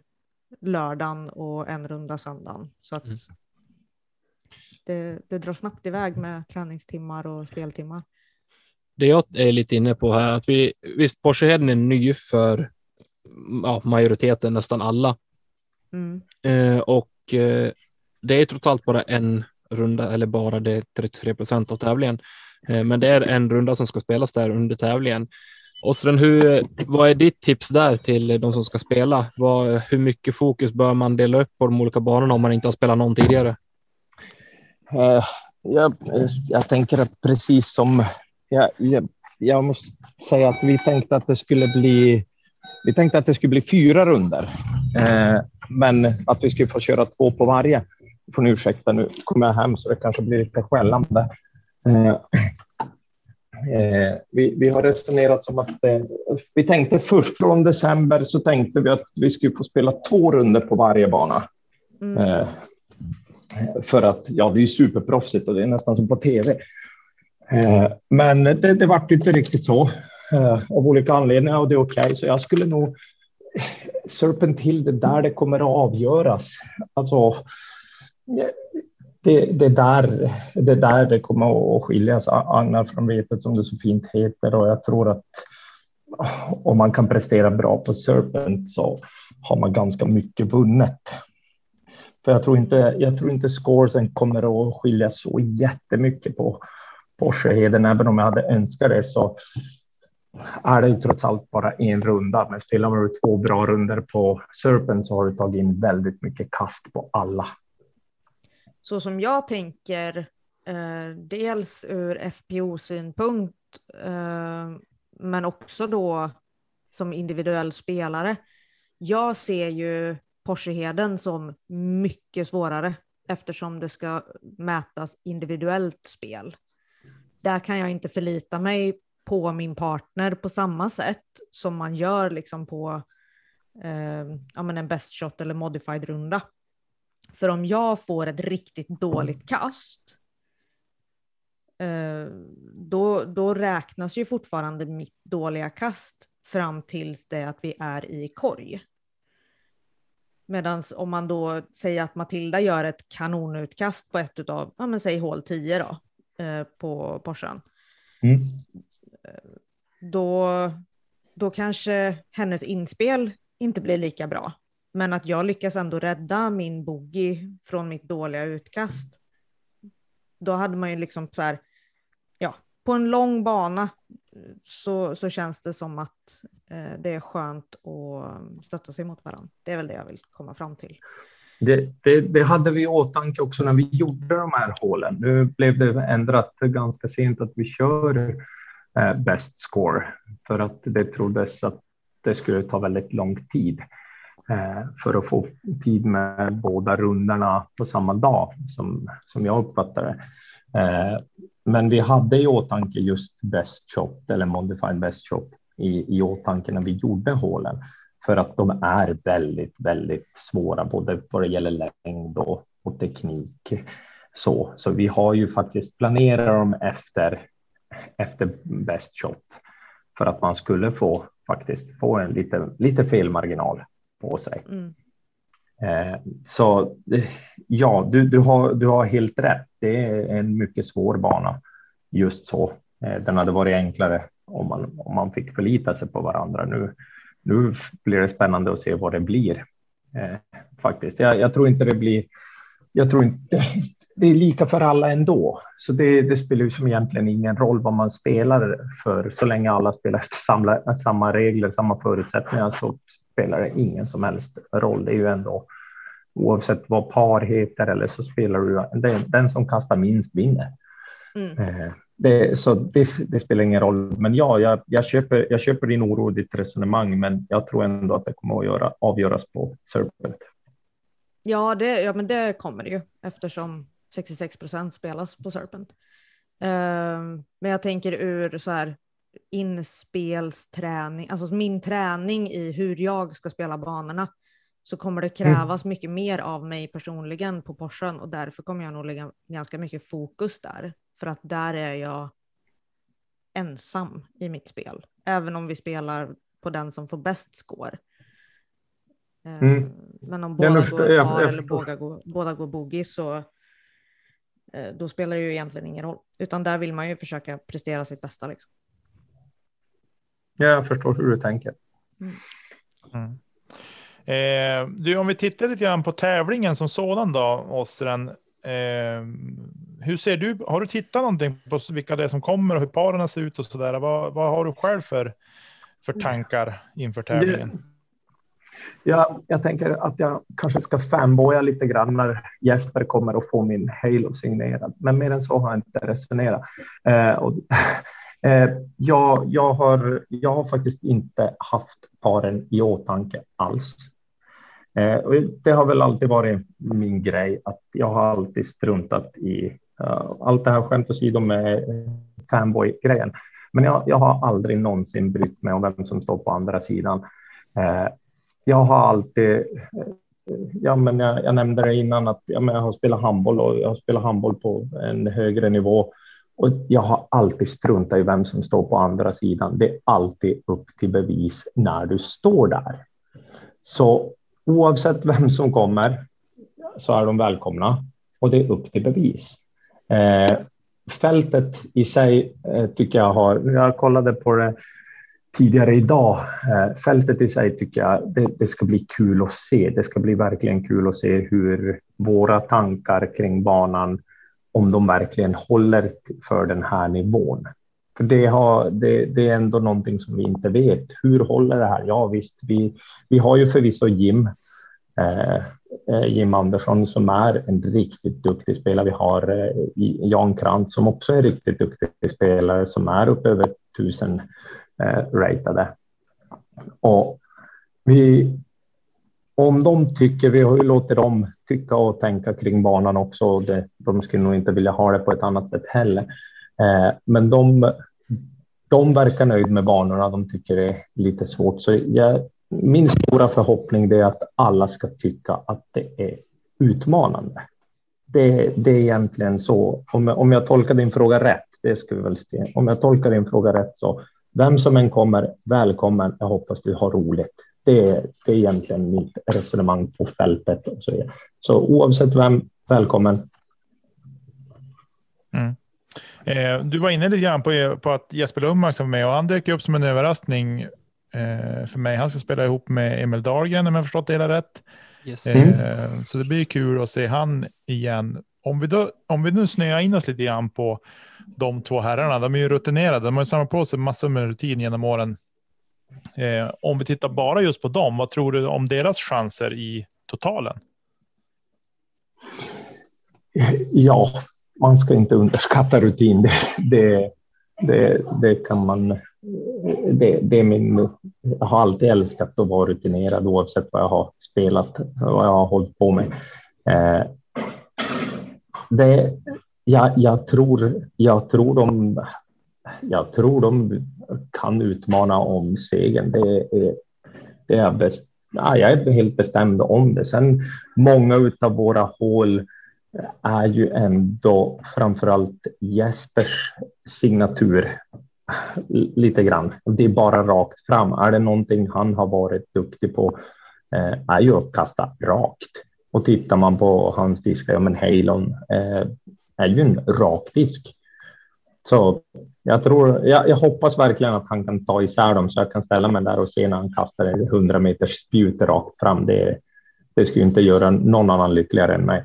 lördagen och en runda söndagen. Så att mm. det, det drar snabbt iväg med träningstimmar och speltimmar det jag är lite inne på här, att vi visst, Porscheheden är ny för ja, majoriteten, nästan alla. Mm. Eh, och eh, det är trots allt bara en runda, eller bara det är 33 procent av tävlingen. Eh, men det är en runda som ska spelas där under tävlingen. Osren, hur, vad är ditt tips där till de som ska spela? Vad, hur mycket fokus bör man dela upp på de olika banorna om man inte har spelat någon tidigare? Uh, jag, jag tänker att precis som jag, jag, jag måste säga att vi tänkte att det skulle bli vi tänkte att det skulle bli fyra runder, uh, men att vi skulle få köra två på varje. Får ni ursäkta, nu kommer jag hem så det kanske blir lite skällande. Eh, eh, vi, vi har resonerat som att eh, vi tänkte först från december så tänkte vi att vi skulle få spela två runder på varje bana. Mm. Eh, för att ja, det är superproffsigt och det är nästan som på tv. Eh, men det, det vart inte riktigt så eh, av olika anledningar och det är okej. Okay. Så jag skulle nog Serpent Hill, det där det kommer att avgöras. Alltså, det, det, där, det där det kommer att skiljas agnar från vetet som det så fint heter och jag tror att oh, om man kan prestera bra på Serpent så har man ganska mycket vunnet. För jag tror inte, jag tror inte scoresen kommer att skilja så jättemycket på Porscheheden, även om jag hade önskat det så är det ju trots allt bara en runda. Men spelar man två bra runder på Serpent så har du tagit in väldigt mycket kast på alla. Så som jag tänker, eh, dels ur FPO-synpunkt, eh, men också då som individuell spelare. Jag ser ju Porscheheden som mycket svårare eftersom det ska mätas individuellt spel. Där kan jag inte förlita mig på min partner på samma sätt som man gör liksom på eh, ja, men en best shot eller modified runda. För om jag får ett riktigt dåligt kast, eh, då, då räknas ju fortfarande mitt dåliga kast fram tills det att vi är i korg. Medan om man då säger att Matilda gör ett kanonutkast på ett av, ja men säg hål 10 då, eh, på Porschen. Mm. Då, då kanske hennes inspel inte blir lika bra. Men att jag lyckas ändå rädda min boogie från mitt dåliga utkast. Då hade man ju liksom så här, ja, på en lång bana så, så känns det som att eh, det är skönt att stötta sig mot varandra. Det är väl det jag vill komma fram till. Det, det, det, hade vi i åtanke också när vi gjorde de här hålen. Nu blev det ändrat ganska sent att vi kör eh, best score för att det troddes att det skulle ta väldigt lång tid Eh, för att få tid med båda rundorna på samma dag som, som jag uppfattar det. Eh, men vi hade i åtanke just best shot eller modified best shot i, i åtanke när vi gjorde hålen för att de är väldigt, väldigt svåra, både vad det gäller längd och, och teknik. Så, så vi har ju faktiskt planerat dem efter, efter best shot för att man skulle få faktiskt få en lite, lite felmarginal på sig. Mm. Eh, så ja, du, du, har, du har helt rätt. Det är en mycket svår bana just så. Eh, den hade varit enklare om man, om man fick förlita sig på varandra. Nu, nu blir det spännande att se vad det blir. Eh, faktiskt. Jag, jag, tror inte det blir. Jag tror inte <laughs> det är lika för alla ändå, så det, det spelar ju som egentligen ingen roll vad man spelar för. Så länge alla spelar efter samma, samma regler, samma förutsättningar så spelar det ingen som helst roll. Det är ju ändå oavsett vad par heter eller så spelar du den, den som kastar minst vinner. Mm. Eh, det, så det, det, spelar ingen roll. Men ja, jag, jag, köper, jag köper din oro och ditt resonemang, men jag tror ändå att det kommer att göra, avgöras på Serpent. Ja, det, ja, men det kommer det ju eftersom 66 procent spelas på Serpent. Uh, men jag tänker ur så här inspelsträning, alltså min träning i hur jag ska spela banorna så kommer det mm. krävas mm. mycket mer av mig personligen på Porschen och därför kommer jag nog lägga ganska mycket fokus där. För att där är jag ensam i mitt spel. Även om vi spelar på den som får bäst score. Eh, mm. Men om båda går par eller båda går, båda går boogie så eh, då spelar det ju egentligen ingen roll. Utan där vill man ju försöka prestera sitt bästa. Liksom. Ja, jag förstår hur du tänker. Mm. Eh, du, om vi tittar lite grann på tävlingen som sådan då, Åsren. Eh, hur ser du? Har du tittat någonting på vilka det är som kommer och hur paren ser ut och så där? Vad, vad har du själv för, för tankar inför tävlingen? Ja, jag tänker att jag kanske ska fanboya lite grann när Jesper kommer att få min Halo signerad, men mer än så har jag inte resonerat. Eh, och, <laughs> Eh, jag, jag, har, jag har faktiskt inte haft paren i åtanke alls. Eh, och det har väl alltid varit min grej att jag har alltid struntat i uh, allt det här skämt åsido med fanboy-grejen. Men jag, jag, har aldrig någonsin brytt mig om vem som står på andra sidan. Eh, jag har alltid, ja, men jag, jag nämnde det innan att ja, men jag har spelat handboll och jag har spelat handboll på en högre nivå och jag har alltid struntat i vem som står på andra sidan. Det är alltid upp till bevis när du står där. Så oavsett vem som kommer så är de välkomna. och det är upp till bevis. Eh, fältet i sig eh, tycker jag har, jag kollade på det tidigare idag, eh, fältet i sig tycker jag det, det, ska bli kul att se. Det ska bli verkligen kul att se hur våra tankar kring banan, om de verkligen håller för den här nivån. För det, har, det, det, är ändå någonting som vi inte vet. Hur håller det här? Ja visst, vi, vi har ju förvisso Jim, eh, eh Jim Andersson som är en riktigt duktig spelare. Vi har eh, Jan Krantz som också är en riktigt duktig spelare som är uppe över tusen eh, ratade. Och vi, om de tycker, vi har ju låtit dem tycka och tänka kring banan också. Och det, de skulle nog inte vilja ha det på ett annat sätt heller. Eh, men de, de verkar nöjd med banorna. De tycker det är lite svårt. Så jag, min stora förhoppning är att alla ska tycka att det är utmanande. Det, det är egentligen så. Om, om jag tolkar din fråga rätt, det ska vi väl se. Om jag tolkar din fråga rätt så vem som än kommer, välkommen. Jag hoppas du har roligt. Det är, det är egentligen mitt resonemang på fältet. Och så, så oavsett vem, välkommen. Mm. Eh, du var inne lite grann på, på att Jesper Lundmark var med och han dök upp som en överraskning eh, för mig. Han ska spela ihop med Emil Dahlgren om jag förstått det hela rätt. Yes. Eh, mm. Så det blir kul att se han igen. Om vi, då, om vi nu snöar in oss lite grann på de två herrarna. De är ju rutinerade. De har samlat på sig massor med rutin genom åren. Eh, om vi tittar bara just på dem, vad tror du om deras chanser i totalen? Ja, man ska inte underskatta rutin. Det, det, det, det kan man. Det, det, är min. Jag har alltid älskat att vara rutinerad oavsett vad jag har spelat och vad jag har hållit på med. Eh, det, jag, jag, tror, jag, tror de, jag tror de kan utmana om segern. Det är, det är bäst, ja, jag är helt bestämd om det. Sen många av våra hål är ju ändå framförallt Jespers signatur lite grann. Det är bara rakt fram. Är det någonting han har varit duktig på eh, är ju att kasta rakt. Och tittar man på hans diskar, ja men Halon, eh, är ju en rak disk. Så jag tror, jag, jag, hoppas verkligen att han kan ta isär dem så jag kan ställa mig där och se när han kastar en 100 meters spjut rakt fram. Det, det skulle inte göra någon annan lyckligare än mig.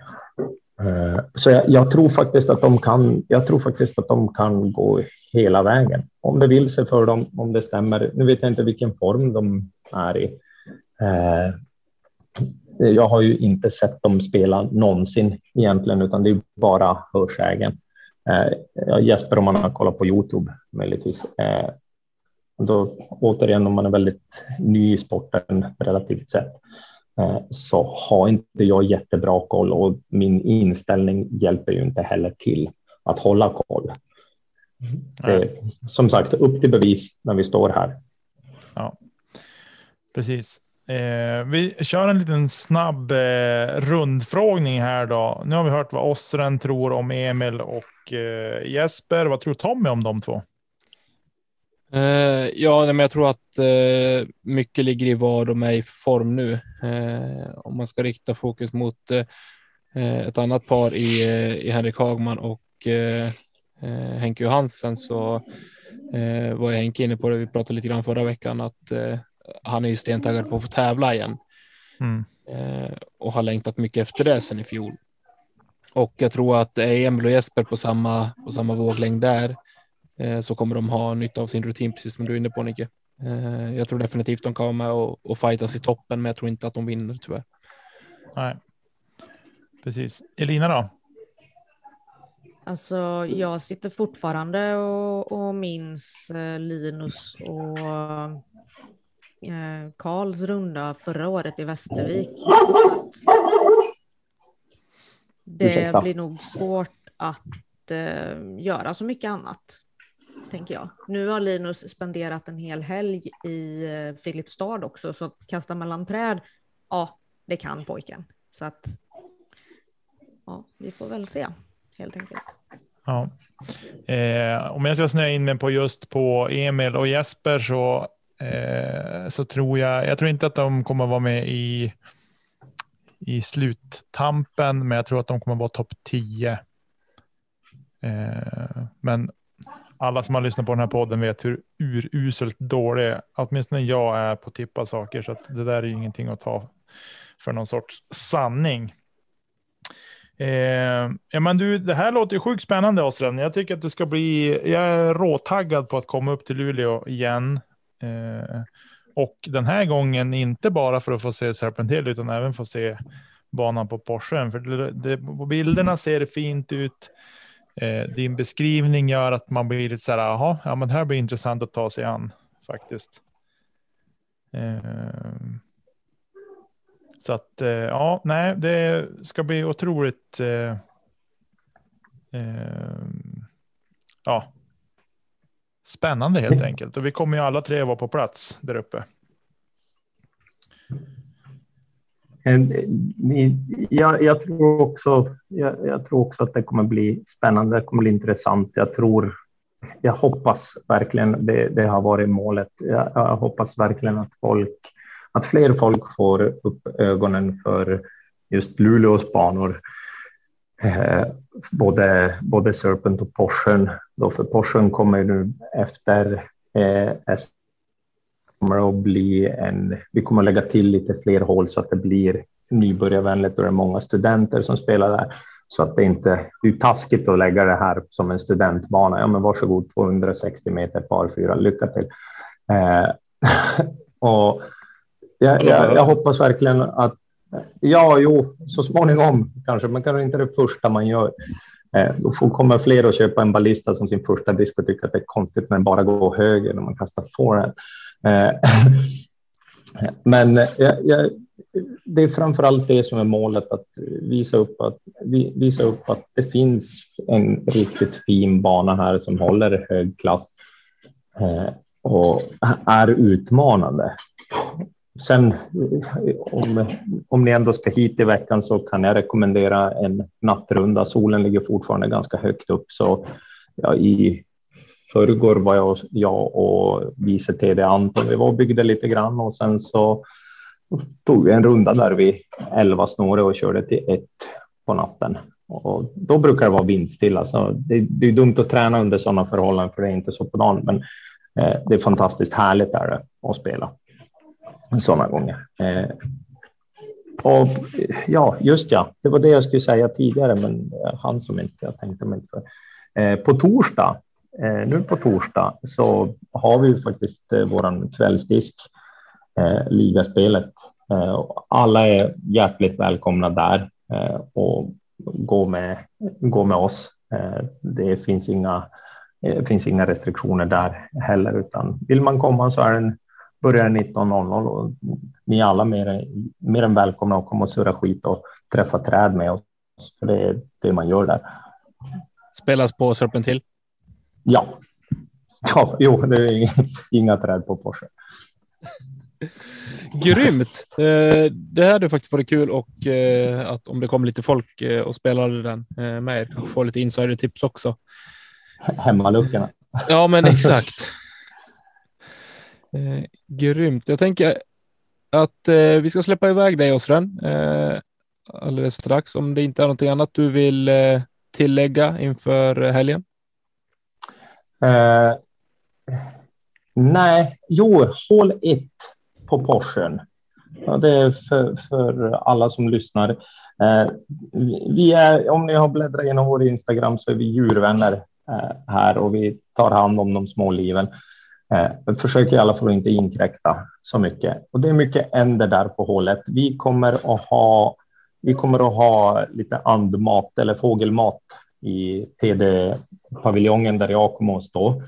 Eh, så jag, jag, tror faktiskt att de kan. Jag tror faktiskt att de kan gå hela vägen om det vill sig för dem, om det stämmer. Nu vet jag inte vilken form de är i. Eh, jag har ju inte sett dem spela någonsin egentligen, utan det är bara hörsägen. Eh, Jesper om man har kollat på Youtube möjligtvis. Eh, då återigen om man är väldigt ny i sporten relativt sett eh, så har inte jag jättebra koll och min inställning hjälper ju inte heller till att hålla koll. Det, som sagt, upp till bevis när vi står här. Ja, precis. Eh, vi kör en liten snabb eh, rundfrågning här då. Nu har vi hört vad Ossren tror om Emil och eh, Jesper. Vad tror Tommy om de två? Eh, ja, men jag tror att eh, mycket ligger i var de är i form nu. Eh, om man ska rikta fokus mot ett annat par i, i Henrik Hagman och Henke Johansen så var jag Henke inne på det. Vi pratade lite grann förra veckan att han är ju stentaggad på att få tävla igen. Mm. Eh, och har längtat mycket efter det sen i fjol. Och jag tror att är Emil och Jesper på samma, på samma våglängd där eh, så kommer de ha nytta av sin rutin, precis som du är inne på Nicke. Eh, jag tror definitivt de kan vara med och, och fightas i toppen, men jag tror inte att de vinner tyvärr. Nej, precis. Elina då? Alltså, jag sitter fortfarande och, och minns eh, Linus och eh, Karls runda förra året i Västervik. Det Ursäkta. blir nog svårt att eh, göra så mycket annat, tänker jag. Nu har Linus spenderat en hel helg i eh, Filipstad också, så att kasta mellan träd, ja, det kan pojken. Så att, ja, vi får väl se, helt enkelt. Ja. Eh, om jag ska snöa in mig på just på Emil och Jesper så Eh, så tror jag, jag tror inte att de kommer vara med i, i sluttampen, men jag tror att de kommer vara topp 10. Eh, men alla som har lyssnat på den här podden vet hur uruselt dålig, åtminstone jag är på att tippa saker, så att det där är ju ingenting att ta för någon sorts sanning. Eh, ja, men du, det här låter ju sjukt spännande Osren. Jag tycker att det ska bli, jag är råtaggad på att komma upp till Luleå igen. Eh, och den här gången inte bara för att få se Serpentil utan även få se banan på Porschen. För det, det, på bilderna ser det fint ut. Eh, din beskrivning gör att man blir lite så här, jaha, ja men det här blir intressant att ta sig an faktiskt. Eh, så att eh, ja, nej, det ska bli otroligt. Eh, eh, ja. Spännande helt enkelt. Och vi kommer ju alla tre vara på plats där uppe. Jag, jag, tror också, jag, jag, tror också att det kommer bli spännande, det kommer bli intressant. Jag tror, jag hoppas verkligen, det, det har varit målet. Jag, jag, hoppas verkligen att folk, att fler folk får upp ögonen för just Luleås banor. Eh, både, både Serpent och Porschen. Då för Porschen kommer nu efter eh, kommer att bli en, vi kommer att lägga till lite fler hål så att det blir nybörjarvänligt och det är många studenter som spelar där. Så att det inte, det är taskigt att lägga det här som en studentbana. Ja, men varsågod 260 meter par fyra, lycka till. Eh, <laughs> och jag, jag, jag, hoppas verkligen att, ja, jo, så småningom kanske, men kanske inte det första man gör. Eh, då kommer fler att köpa en ballista som sin första disk och tycka att det är konstigt när den bara går höger när man kastar forehand. Eh, men eh, jag, jag, det är framför allt det som är målet, att visa upp att, visa upp att det finns en riktigt fin bana här som håller hög klass och är utmanande. Sen om, om ni ändå ska hit i veckan så kan jag rekommendera en nattrunda. Solen ligger fortfarande ganska högt upp, så ja, i förrgår var jag, jag och vice TD Anton, vi var och byggde lite grann och sen så tog vi en runda där vid elva snåret och körde till ett på natten. Och då brukar det vara vindstilla, så det, det är dumt att träna under sådana förhållanden för det är inte så på dagen, men eh, det är fantastiskt härligt där att spela sådana gånger. Eh, och ja, just ja, det var det jag skulle säga tidigare, men han som inte jag tänkte mig för. Eh, på torsdag Eh, nu på torsdag så har vi ju faktiskt eh, våran kvällsdisk, eh, ligaspelet. Eh, alla är hjärtligt välkomna där eh, och gå med, gå med oss. Eh, det finns inga, det finns inga restriktioner där heller, utan vill man komma så är den börjar 19.00 och ni är alla mer, mer än välkomna att komma och surra skit och träffa träd med oss. För det är det man gör där. Spelas på Serpentil? Ja. ja, jo, det är inga träd på Porsche. <laughs> Grymt! Eh, det hade faktiskt varit kul och eh, att om det kommer lite folk eh, och spelade den med er, kanske få lite insider-tips också. Hemmaluckorna. Ja, men <laughs> exakt. Eh, grymt. Jag tänker att eh, vi ska släppa iväg dig, Osren, eh, alldeles strax. Om det inte är någonting annat du vill tillägga inför helgen? Eh, nej, jo, hål 1 på Porschen. Ja, det är för, för alla som lyssnar. Eh, vi är, om ni har bläddrat igenom vår Instagram så är vi djurvänner eh, här och vi tar hand om de små liven. Eh, försöker i alla fall inte inkräkta så mycket. Och det är mycket änder där på hålet. Vi kommer att ha, vi kommer att ha lite andmat eller fågelmat i TD-paviljongen där jag kommer att stå.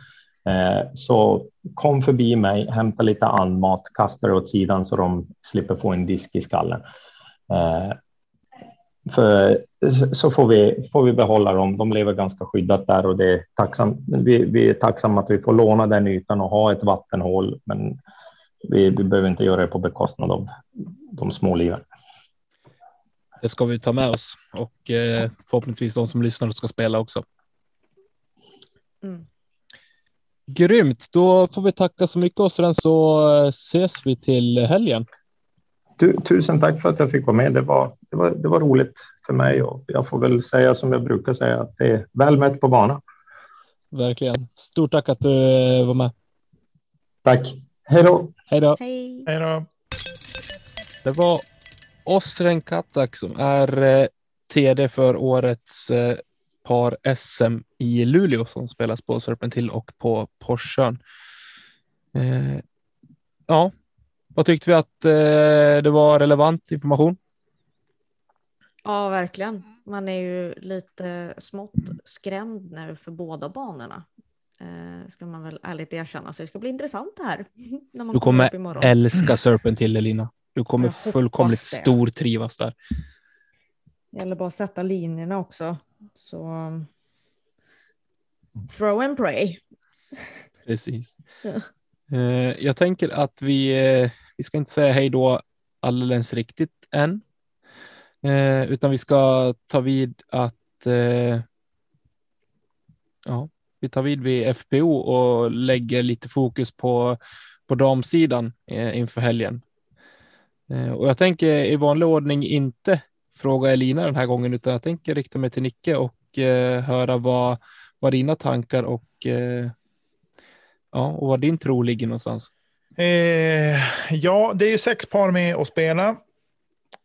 Eh, så kom förbi mig, hämta lite andmat, kasta det åt sidan så de slipper få en disk i skallen. Eh, för, så får vi, får vi behålla dem. De lever ganska skyddat där och det är tacksam, vi, vi är tacksamma att vi får låna den ytan och ha ett vattenhål. Men vi, vi behöver inte göra det på bekostnad av de små liven. Det ska vi ta med oss och eh, förhoppningsvis de som lyssnar ska spela också. Mm. Grymt, då får vi tacka så mycket och sen så eh, ses vi till helgen. Tu, tusen tack för att jag fick vara med. Det var, det, var, det var roligt för mig och jag får väl säga som jag brukar säga att det är väl mätt på banan. Verkligen. Stort tack att du eh, var med. Tack. Hej då. Hej då. Hej. Hej då. Det var Ostren Katak som är eh, TD för årets eh, par SM i Luleå som spelas på Serpentil och på Porsön. Eh, ja, vad tyckte vi att eh, det var relevant information? Ja, verkligen. Man är ju lite smått skrämd nu för båda banorna. Eh, ska man väl ärligt erkänna. Så det ska bli intressant det här. <laughs> När man Du kommer upp imorgon. älska Serpentil Elina. Du kommer fullkomligt stortrivas där. Det gäller bara att sätta linjerna också. Så throw and pray. Precis. <laughs> Eh, jag tänker att vi, eh, vi ska inte säga hej då alldeles riktigt än, eh, utan vi ska ta vid att ja, vi tar vid vid FPO och lägger lite fokus på, på damsidan inför helgen. Och jag tänker i vanlig ordning inte fråga Elina den här gången, utan jag tänker rikta mig till Nicke och höra vad, vad dina tankar och Ja, och var din tro ligger någonstans. Eh, ja, det är ju sex par med att spela.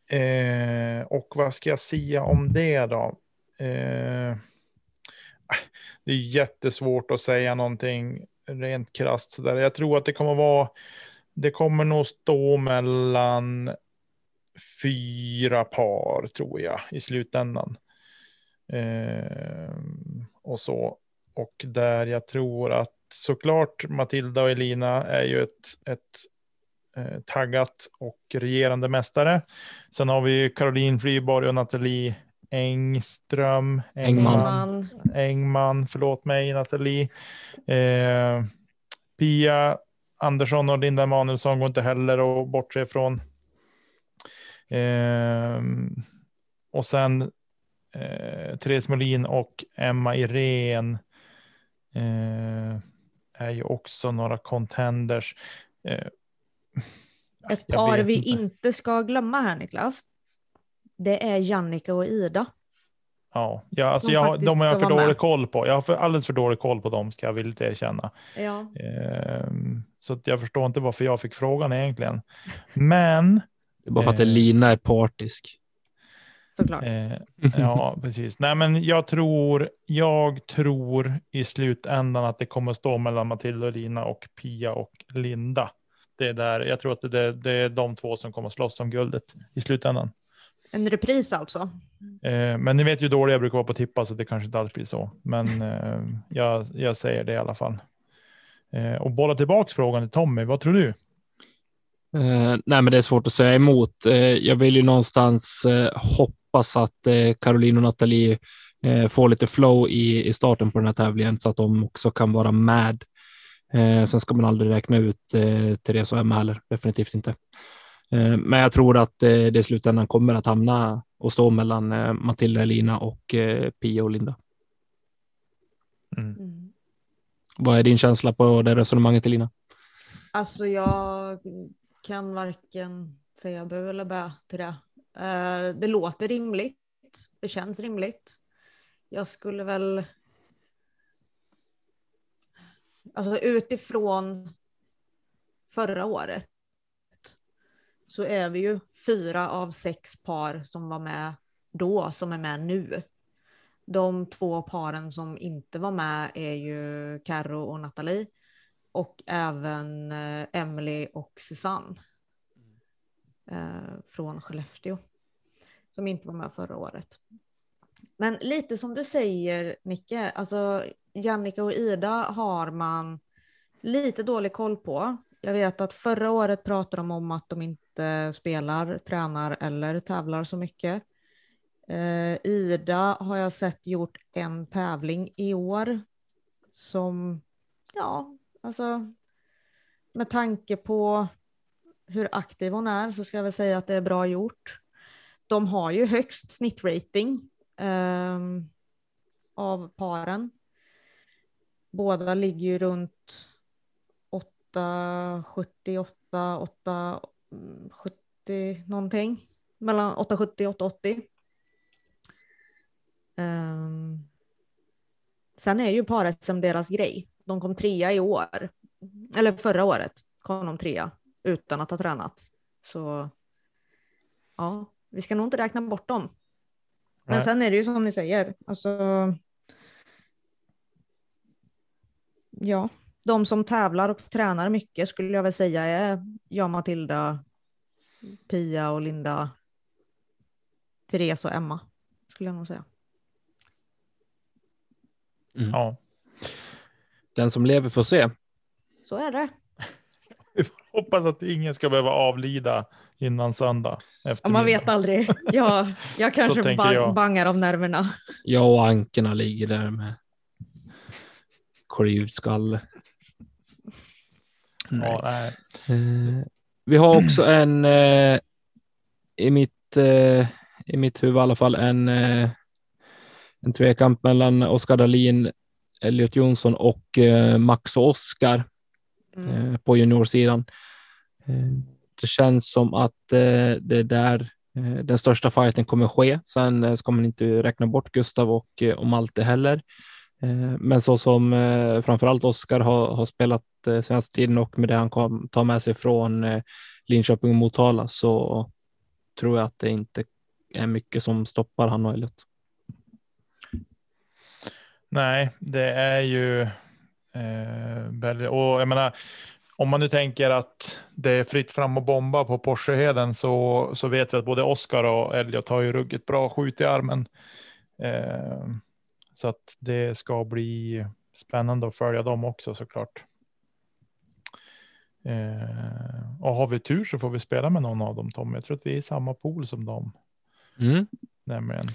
Eh, och vad ska jag säga om det då? Eh, det är jättesvårt att säga någonting rent krasst sådär. Jag tror att det kommer vara, det kommer nog stå mellan fyra par tror jag i slutändan. Eh, och så. Och där jag tror att såklart Matilda och Elina är ju ett, ett eh, taggat och regerande mästare. Sen har vi Caroline Flyborg och Nathalie Engström. Engman. Man, Engman, förlåt mig Nathalie. Eh, Pia Andersson och Linda Emanuelsson går inte heller att bortse ifrån. Eh, och sen eh, Therese Molin och Emma Irene eh, är ju också några contenders. Eh, <laughs> ett par vi inte. inte ska glömma här Niklas. Det är Jannica och Ida. Ja, ja alltså jag, de har jag för dålig med. koll på. Jag har för, alldeles för dålig koll på dem, ska jag villigt erkänna. Ja. Ehm, så att jag förstår inte varför jag fick frågan egentligen. Men, Det är bara för att Eh. Elina är partisk. Såklart. eh, <laughs> ja, precis. Nej, men jag tror, jag tror i slutändan att det kommer stå mellan Matilda och Lina och Pia och Linda. Det är där, jag tror att det, det, det är de två som kommer slåss om guldet i slutändan. En repris alltså. Eh, men ni vet ju hur dålig jag brukar vara på tippa, så det kanske inte alls blir så. Men eh, jag, jag säger det i alla fall. Eh, och bolla tillbaks frågan till Tommy, vad tror du? Eh, nej, men det är svårt att säga emot. Eh, jag vill ju någonstans eh, hoppas att eh, Caroline och Nathalie eh, får lite flow i, i starten på den här tävlingen så att de också kan vara med. Eh, sen ska man aldrig räkna ut eh, Therese och Emma heller, definitivt inte. Men jag tror att det i slutändan kommer att hamna och stå mellan Matilda, Elina och Pia och Linda. Mm. Mm. Vad är din känsla på det resonemanget, Elina? Alltså jag kan varken säga bu eller bä till det. Eh, det låter rimligt. Det känns rimligt. Jag skulle väl... Alltså utifrån förra året så är vi ju fyra av sex par som var med då som är med nu. De två paren som inte var med är ju Carro och Nathalie och även eh, Emily och Susanne Eh, från Skellefteå som inte var med förra året. Men lite som du säger Nicke, alltså Jannica och Ida har man lite dålig koll på. Jag vet att förra året pratade de om att de inte spelar, tränar eller tävlar så mycket. Eh, Ida har jag sett gjort en tävling i år som, ja, alltså med tanke på hur aktiv hon är så ska jag väl säga att det är bra gjort. De har ju högst snittrating eh, av paren. Båda ligger ju runt 878, 8, 870 någonting. Mellan 870 och 880. Um, ehm, sen är ju paret som deras grej. De kom trea i år. Eller förra året kom de trea utan att ha tränat. Så ja, vi ska nog inte räkna bort dem. Men Nej. sen är det ju som ni säger, alltså. Ja, de som tävlar och tränar mycket skulle jag väl säga är jag, Matilda, Pia och Linda, Therese och Emma skulle jag nog säga. Ja. Den som lever får se. Så är det. Vi får hoppas att ingen ska behöva avlida innan söndag. Ja, man vet aldrig. Ja, jag <laughs> kanske bang, jag. bangar av nerverna. Jag och ankerna ligger där med klyvd skalle. Nej. Ja, nej. Eh, vi har också <clears throat> en, eh, i, mitt, eh, i mitt huvud i alla fall, en, eh, en tvekamp mellan Oskar Dahlin, Elliot Jonsson och eh, Max och Oskar Mm. Eh, på juniorsidan. Eh, det känns som att eh, det är där den största fighten kommer ske. Sen ska man inte räkna bort Gustav och, Malte heller. Men så som framförallt Oskar har, har spelat senaste tiden och med det han kom, tar med sig från Linköping och Motala så tror jag att det inte är mycket som stoppar han och Elliot. Nej, det är ju eh, och jag menar, om man nu tänker att det är fritt fram och bomba på Porscheheden så, så vet vi att både Oskar och Elliot har ju ruggigt bra skjut i armen. Eh, så att det ska bli spännande att följa dem också såklart. Eh, och har vi tur så får vi spela med någon av dem Tom. Jag tror att vi är i samma pool som dem Mm. nämligen.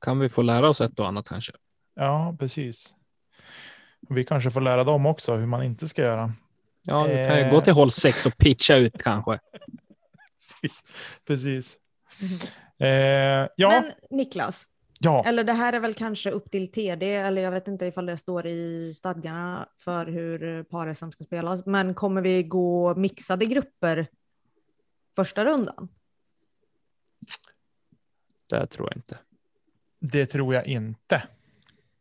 Kan vi få lära oss ett och annat kanske? Ja, precis. Vi kanske får lära dem också hur man inte ska göra. Ja, vi kan ju Eh. gå till håll sex och pitcha ut kanske. <laughs> Precis. Mhm. Eh, ja, Men Niklas, ja. eller det här är väl kanske upp till TD, eller jag vet inte ifall det står i stadgarna för hur par-SM ska spelas, men kommer vi gå mixade grupper första rundan? Det tror jag inte. det tror jag inte.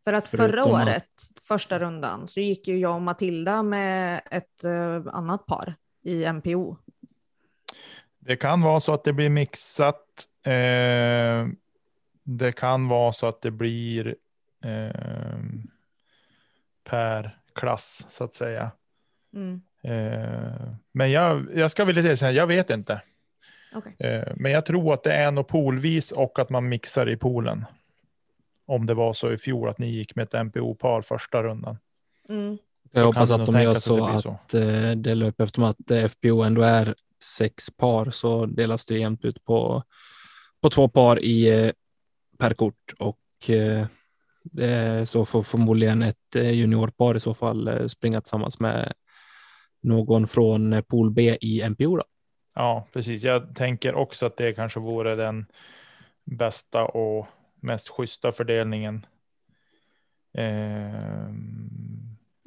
För att förra Förutom att- året, första rundan, så gick ju jag och Matilda med ett eh, annat par i MPO. Det kan vara så att det blir mixat. Eh, det kan vara så att det blir eh, per klass så att säga. Mm. Eh, men jag, jag ska vilja erkänna, jag vet inte. Okej. Eh, men jag tror att det är nog poolvis och att man mixar i poolen. Om det var så i fjol att ni gick med ett MPO-par första rundan. Mm. Jag hoppas att de gör tänkas att det så att, så. eh, det löper eftersom att eh, FPO ändå är sex par så delas det jämnt ut på, på två par i, eh, per kort och eh, är så får förmodligen ett eh, juniorpar i så fall eh, springa tillsammans med någon från eh, pool B i MPO. Då. Ja, precis. Jag tänker också att det kanske vore den bästa och mest schyssta fördelningen. Ehm,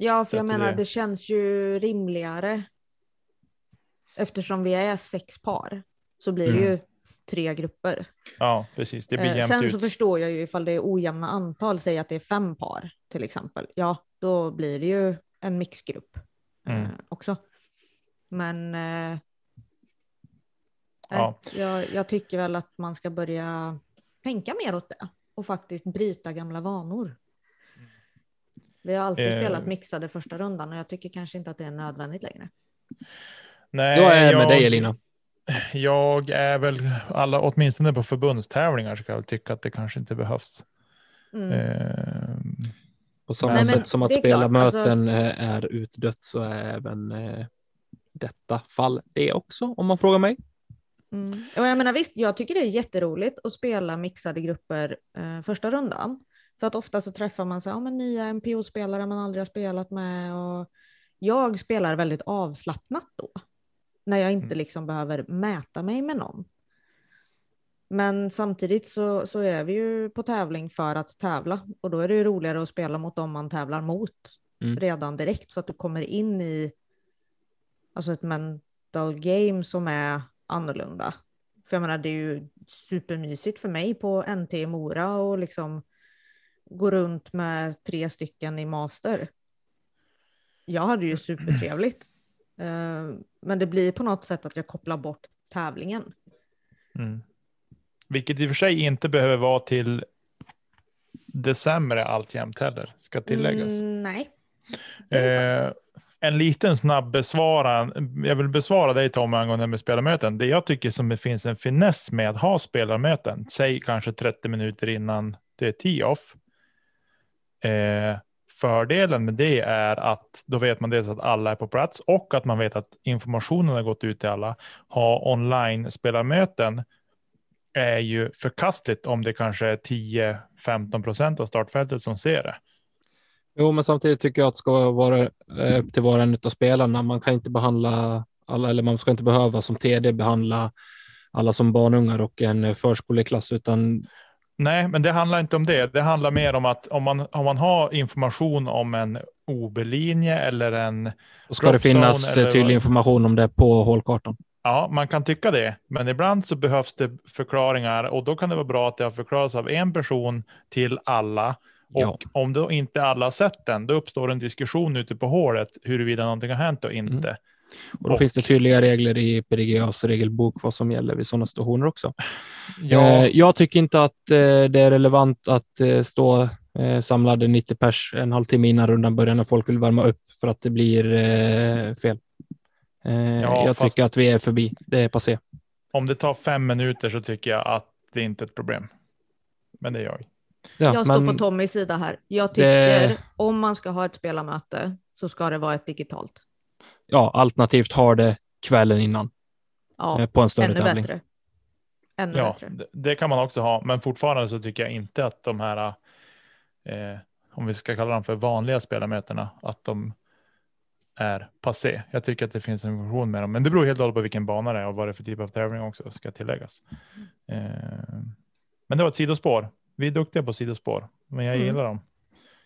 Ja, för jag menar det. det känns ju rimligare. Eftersom vi är sex par så blir det Mm. ju tre grupper. ja, precis. Det blir Eh, Sen ut. så förstår jag ju ifall det är ojämna antal, säg att det är fem par till exempel. Ja, då blir det ju en mixgrupp eh, Mm. också. Men eh, Ja. jag, jag tycker väl att man ska börja tänka mer åt det och faktiskt bryta gamla vanor. Vi har alltid Eh. spelat mixade första rundan och jag tycker kanske inte att det är nödvändigt längre. Nej, Jag är med jag, dig Elina. Jag är väl, alla, åtminstone på förbundstävlingar så kan jag tycka att det kanske inte behövs. Mm. På samma Nej, sätt som att spela klart, möten eh, är utdött så är även eh, detta fall det också om man frågar mig. Mm. Och jag menar visst, jag tycker det är jätteroligt att spela mixade grupper eh, första rundan. För att ofta så träffar man så, ja, men nya MPO-spelare man aldrig har spelat med. Och jag spelar väldigt avslappnat då. När jag inte Mm. liksom behöver mäta mig med någon. Men samtidigt så, så är vi ju på tävling för att tävla. Och då är det ju roligare att spela mot dem man tävlar mot Mm. redan direkt. Så att du kommer in i alltså ett mental game som är annorlunda. För jag menar, det är ju supermysigt för mig på NT i Mora och liksom gå runt med tre stycken i master. Jag hade ju supertrevligt. Eh, men det blir på något sätt att jag kopplar bort tävlingen. Mm. Vilket i och för sig inte behöver vara till det sämre alltjämt heller, ska tilläggas. Mm, nej. Eh, en liten snabb besvara. Jag vill besvara dig Tommy angående med spelarmöten. Det jag tycker som det finns en finess med att ha spelarmöten, säg kanske 30 minuter innan det är tee-off. Eh, fördelen med det är att då vet man dels att alla är på plats och att man vet att informationen har gått ut till alla. Ha online spelarmöten är ju förkastligt om det kanske är 10-15 procent av startfältet som ser det. Jo, men samtidigt tycker jag att det ska vara upp till var och en av spelarna. Man kan inte behandla alla, eller man ska inte behöva som TD behandla alla som barnungar och en förskoleklass, utan Nej, men det handlar inte om det. Det handlar mer om att om man, om man har information om en OB-linje eller en... Då ska det finnas tydlig information om det på hålkartan. Ja, man kan tycka det, men ibland så behövs det förklaringar och då kan det vara bra att det har förklarats av en person till alla. Och ja. om då inte alla har sett den, då uppstår en diskussion ute på hålet huruvida någonting har hänt och inte. Mm. Och då och, finns det tydliga regler i PDGAs regelbok vad som gäller vid sådana situationer också. Ja. Eh, jag tycker inte att eh, det är relevant att eh, stå samlade 90 pers en halvtimme innan rundan börjar när folk vill värma upp för att det blir fel. Ja, jag tycker att vi är förbi. Det är passé. Om det tar fem minuter så tycker jag att det inte är ett problem. Men det är jag. Ja, jag står på Tommys sida här. Jag tycker det... om man ska ha ett spelarmöte så ska det vara ett digitalt ja, alternativt har det kvällen innan. Ja, eh, på en större ännu tävling. Bättre. Ännu ja, bättre. Det, det, kan man också ha, men fortfarande så tycker jag inte att de här, eh, om vi ska kalla dem för vanliga spelarmötena, att de är passé. Jag tycker att det finns en funktion med dem, men det beror helt och hållet på vilken bana det är och vad det är för typ av tävling också ska tilläggas. Eh, men det var ett sidospår. Vi är duktiga på sidospår, men jag mm. gillar dem.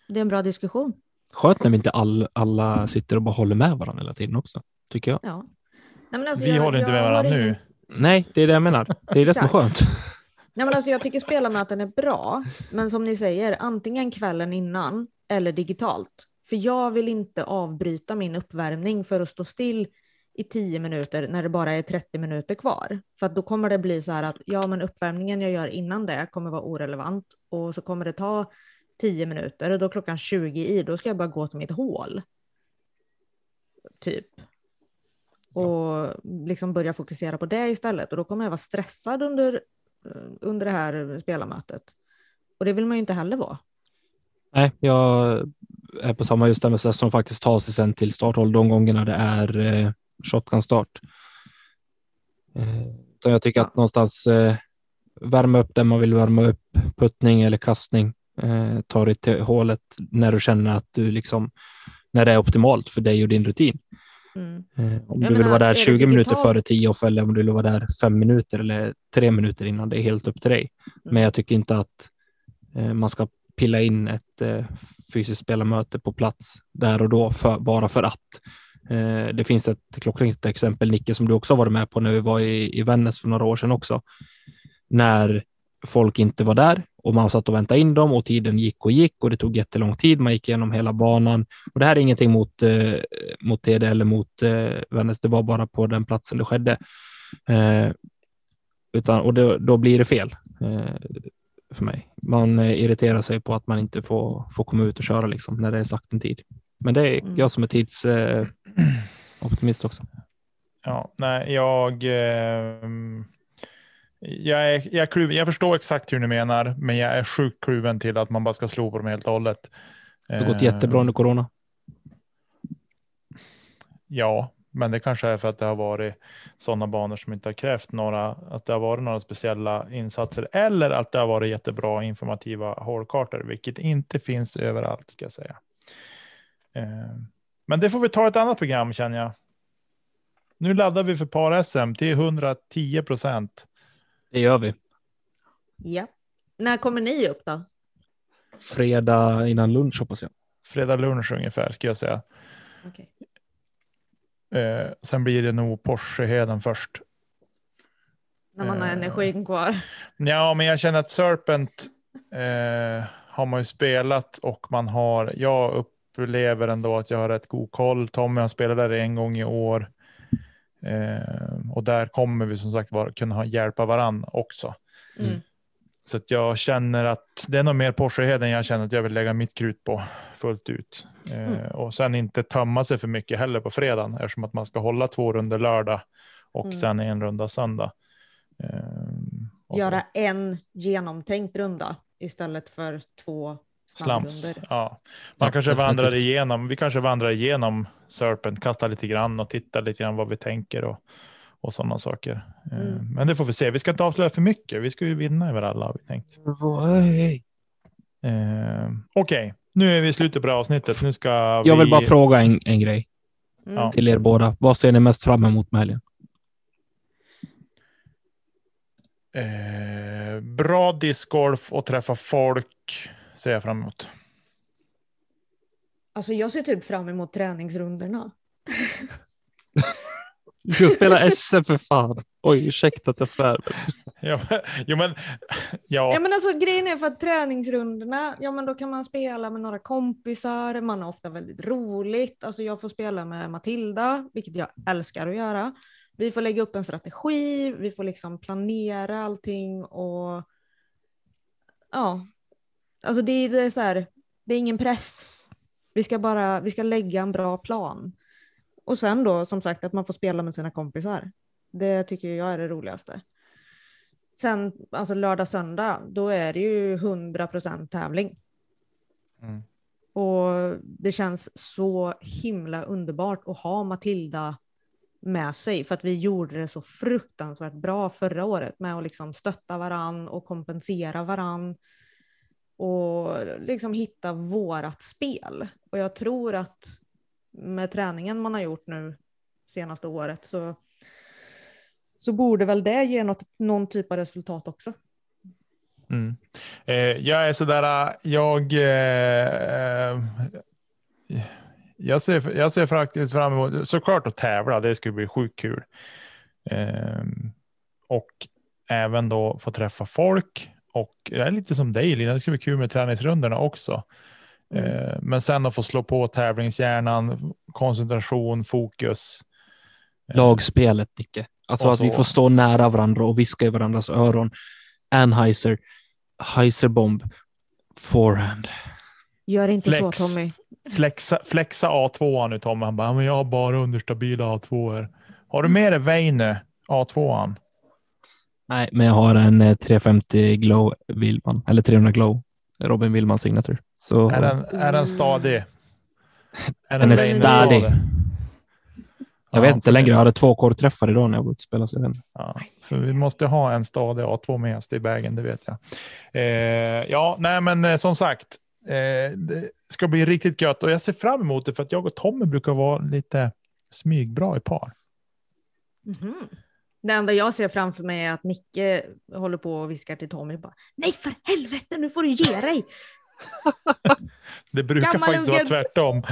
Det är en bra diskussion skönt när vi inte all, alla sitter och bara håller med varandra hela tiden också, tycker jag. Ja. Nej, alltså, vi jag, håller inte med varandra nu. Nej, det är det jag menar. Det är det som är skönt. Nej, men alltså, jag tycker spelarmöten är bra, men som ni säger, antingen kvällen innan eller digitalt. För jag vill inte avbryta min uppvärmning för att stå still i tio minuter när det bara är 30 minuter kvar. För då kommer det bli så här att ja, men uppvärmningen jag gör innan det kommer vara orelevant och så kommer det ta 10 minuter och då klockan 20 i, då ska jag bara gå till mitt hål. Typ. Och liksom börja fokusera på det istället. Och då kommer jag vara stressad under, eh, under det här spelarmötet. Och det vill man ju inte heller vara. Nej, jag är på samma just med som faktiskt tar sig sen till starthåll de gångerna det är eh, shotgun-start. Eh, så jag tycker att någonstans eh, värma upp det man vill värma upp, puttning eller kastning eh, ta dig till hålet när du känner att du liksom, när det är optimalt för dig och din rutin. Mm. Om du vill vara där 20 minuter före tio eller om du vill vara där fem minuter eller tre minuter innan, det är helt upp till dig. Mm. Men jag tycker inte att man ska pilla in ett fysiskt spelarmöte på plats där och då för, bara för att. Eh, det finns ett klockrent exempel, Nicke, som du också varit med på när vi var i, i Vännäs för några år sedan också. När folk inte var där och man satt och väntade in dem och tiden gick och gick och det tog jättelång tid. Man gick igenom hela banan och det här är ingenting mot, eh, mot TD eller mot eh, Vännäs. Det var bara på den platsen det skedde. Eh, utan, och det, då blir det fel eh, för mig. Man eh, irriterar sig på att man inte får, får komma ut och köra liksom, när det är sagt en tid. Men det är mm. jag som är tidsoptimist också. Ja, nej, jag jag, är, jag, kluven, jag förstår exakt hur ni menar, men jag är sjukt kluven till att man bara ska slå på dem helt och hållet. Det har gått jättebra under corona. Ja, men det kanske är för att det har varit sådana banor som inte har krävt några, att det har varit några speciella insatser eller att det har varit jättebra informativa hålkartor, vilket inte finns överallt ska jag säga. Eh, men det får vi ta ett annat program känner jag. Nu laddar vi för par-SM till 110 procent. Det gör vi. Ja. När kommer ni upp då? Fredag innan lunch hoppas jag. Fredag lunch ungefär ska jag säga. Okay. Eh, sen blir det nog Porscheheden först. När man har Eh. energin kvar. Ja, men jag känner att Serpent eh, har man ju spelat och man har, jag upplever ändå att jag har rätt god koll. Tommy har spelat där en gång i år. Eh, och där kommer vi som sagt vara, kunna ha, hjälpa varann också. Mm. Så att jag känner att det är nog mer Porscheheden jag känner att jag vill lägga mitt krut på fullt ut. Eh, Mm. Och sen inte tömma sig för mycket heller på fredagen eftersom att man ska hålla två runder lördag och Mm. sen en runda söndag. Eh, och så- Göra en genomtänkt runda istället för två slams. Ja. Man Ja, kanske definitivt. vandrar igenom, vi kanske vandrar igenom Serpent, kastar lite grann och tittar lite grann vad vi tänker och, och sådana saker. Eh, Mm. Men det får vi se. Vi ska inte avslöja för mycket. Vi ska ju vinna över alla har vi tänkt. Eh, Okej, nu är vi i slutet på det här avsnittet. Nu ska Jag vill vi... bara fråga en, en grej Mm. Till er båda. Vad ser ni mest fram emot med helgen? Eh, bra discgolf och träffa folk ser jag fram emot. Alltså jag ser typ fram emot träningsrundorna. Du ska spela SM för fan. Oj, ursäkta att jag svär. <laughs> Ja, men, jo, men, ja, Ja men alltså grejen är för att träningsrundorna, ja men då kan man spela med några kompisar, man har ofta väldigt roligt. Alltså jag får spela med Matilda, vilket jag älskar att göra. Vi får lägga upp en strategi, vi får liksom planera allting och ja, alltså det är, det är så här, det är ingen press. Vi ska bara, vi ska lägga en bra plan. Och sen då som sagt att man får spela med sina kompisar. Det tycker jag är det roligaste. Sen alltså lördag, söndag, då är det ju 100% tävling. Mm. Och det känns så himla underbart att ha Matilda med sig för att vi gjorde det så fruktansvärt bra förra året med att liksom stötta varann och kompensera varann och liksom hitta vårat spel. Och jag tror att med träningen man har gjort nu senaste året så, så borde väl det ge något, någon typ av resultat också. Mm. Eh, jag är sådär, jag, eh, jag, ser, jag ser faktiskt fram emot, såklart att tävla, det skulle bli sjukt kul. Eh, och även då få träffa folk och det är lite som dig Lina, det skulle bli kul med träningsrundorna också. Eh, men sen att få slå på tävlingshjärnan, koncentration, fokus. Eh, Lagspelet, Nicke. Alltså att vi får stå nära varandra och viska i varandras öron. Anheuser, Heiserbomb, forehand. Gör inte Flex. så Tommy. Flexa, flexa A2 nu Tommy. Han bara, men jag har bara understabila A2. Har du med dig Väinö A2? Nej, men jag har en eh, 350 Glow Willman, eller 300 Glow Robin Willman signatur. Så Är den, är den stadig? Är Den är Väinö stadig. jag vet inte längre. Jag hade två kortträffar idag när jag var ute och spelade. Ja, för vi måste ha en stadig A2 med oss i vägen, det vet jag. Eh, ja, nej, men eh, som sagt, eh, det ska bli riktigt gött och jag ser fram emot det för att jag och Tommy brukar vara lite smygbra i par. Mhm. Det enda jag ser framför mig är att Nicke håller på och viskar till Tommy bara Nej för helvete nu får du ge dig! <laughs> Det brukar Gammal faktiskt vara unge. tvärtom.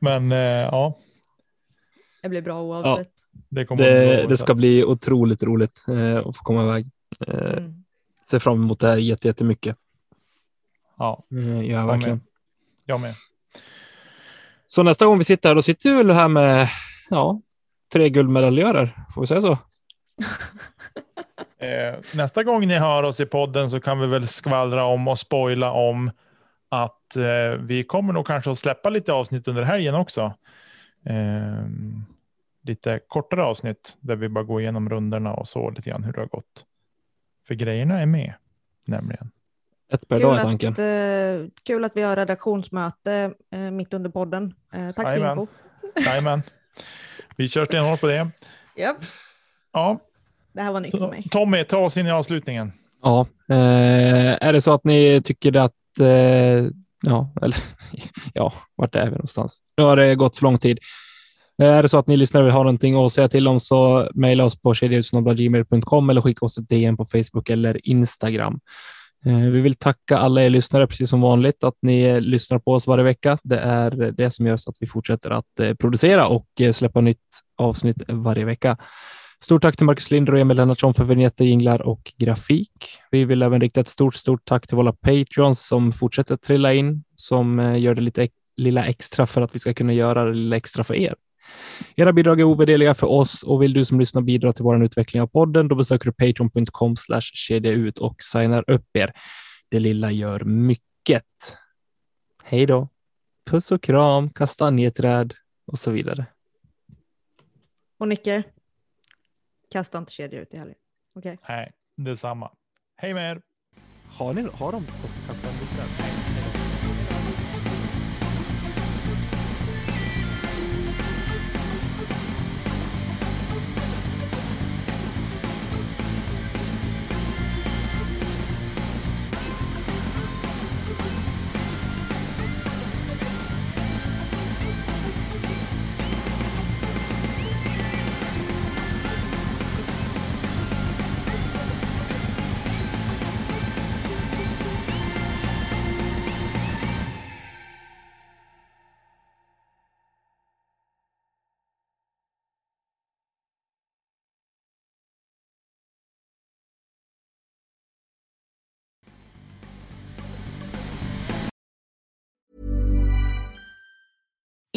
Men eh, ja, Det blir bra oavsett. det kommer att Det, bli det ska bli otroligt roligt eh, att få komma iväg. Eh, Mm. ser fram emot det här jätte- jättemycket. Ja, gör jag jag verkligen. med. Jag med. Så nästa gång vi sitter här, då sitter vi väl här med ja, tre guldmedaljörer. Får vi säga så? <laughs> Eh, nästa gång ni hör oss i podden så kan vi väl skvallra om och spoila om att eh, vi kommer nog kanske att släppa lite avsnitt under helgen också. Eh, lite kortare avsnitt där vi bara går igenom rundorna och så lite grann hur det har gått. För grejerna är med nämligen. Ett per Kul, dag är tanken. att, eh, kul att vi har redaktionsmöte eh, mitt under podden. Eh, tack för Jajamän. info. Jajamän. Vi kör stenhårt på det. <laughs> Japp, Ja, det här var nytt för mig. Tommy, ta oss in i avslutningen. Ja, eh, är det så att ni tycker att eh, ja, <laughs> eller ja, vart är vi någonstans? Nu har det gått för lång tid. Eh, Är det så att ni lyssnare har någonting att säga till om så mejla oss på kedjautsnabblagmail.com eller skicka oss ett DM på Facebook eller Instagram. Eh, Vi vill tacka alla er lyssnare, precis som vanligt, att ni lyssnar på oss varje vecka. Det är det som gör så att vi fortsätter att eh, producera och eh, släppa nytt avsnitt varje vecka. Stort tack till Marcus Linder och Emil Lennartsson för vinjetter, jinglar och grafik. Vi vill även rikta ett stort, stort tack till våra Patreons som fortsätter trilla in, som eh, gör det lite lilla extra för att vi ska kunna göra det lilla extra för er. Era bidrag är ovärderliga för oss och vill du som lyssnar bidra till vår utveckling av podden, då besöker du patreon.com kedja ut och signar upp er. Det lilla gör mycket. Hej då! Puss och kram, kastanjeträd och så vidare. Och Nicke, kasta inte kedja ut i helgen. Okej? Okay. Nej, detsamma. Hej med er! Har, ni, har de? Nej.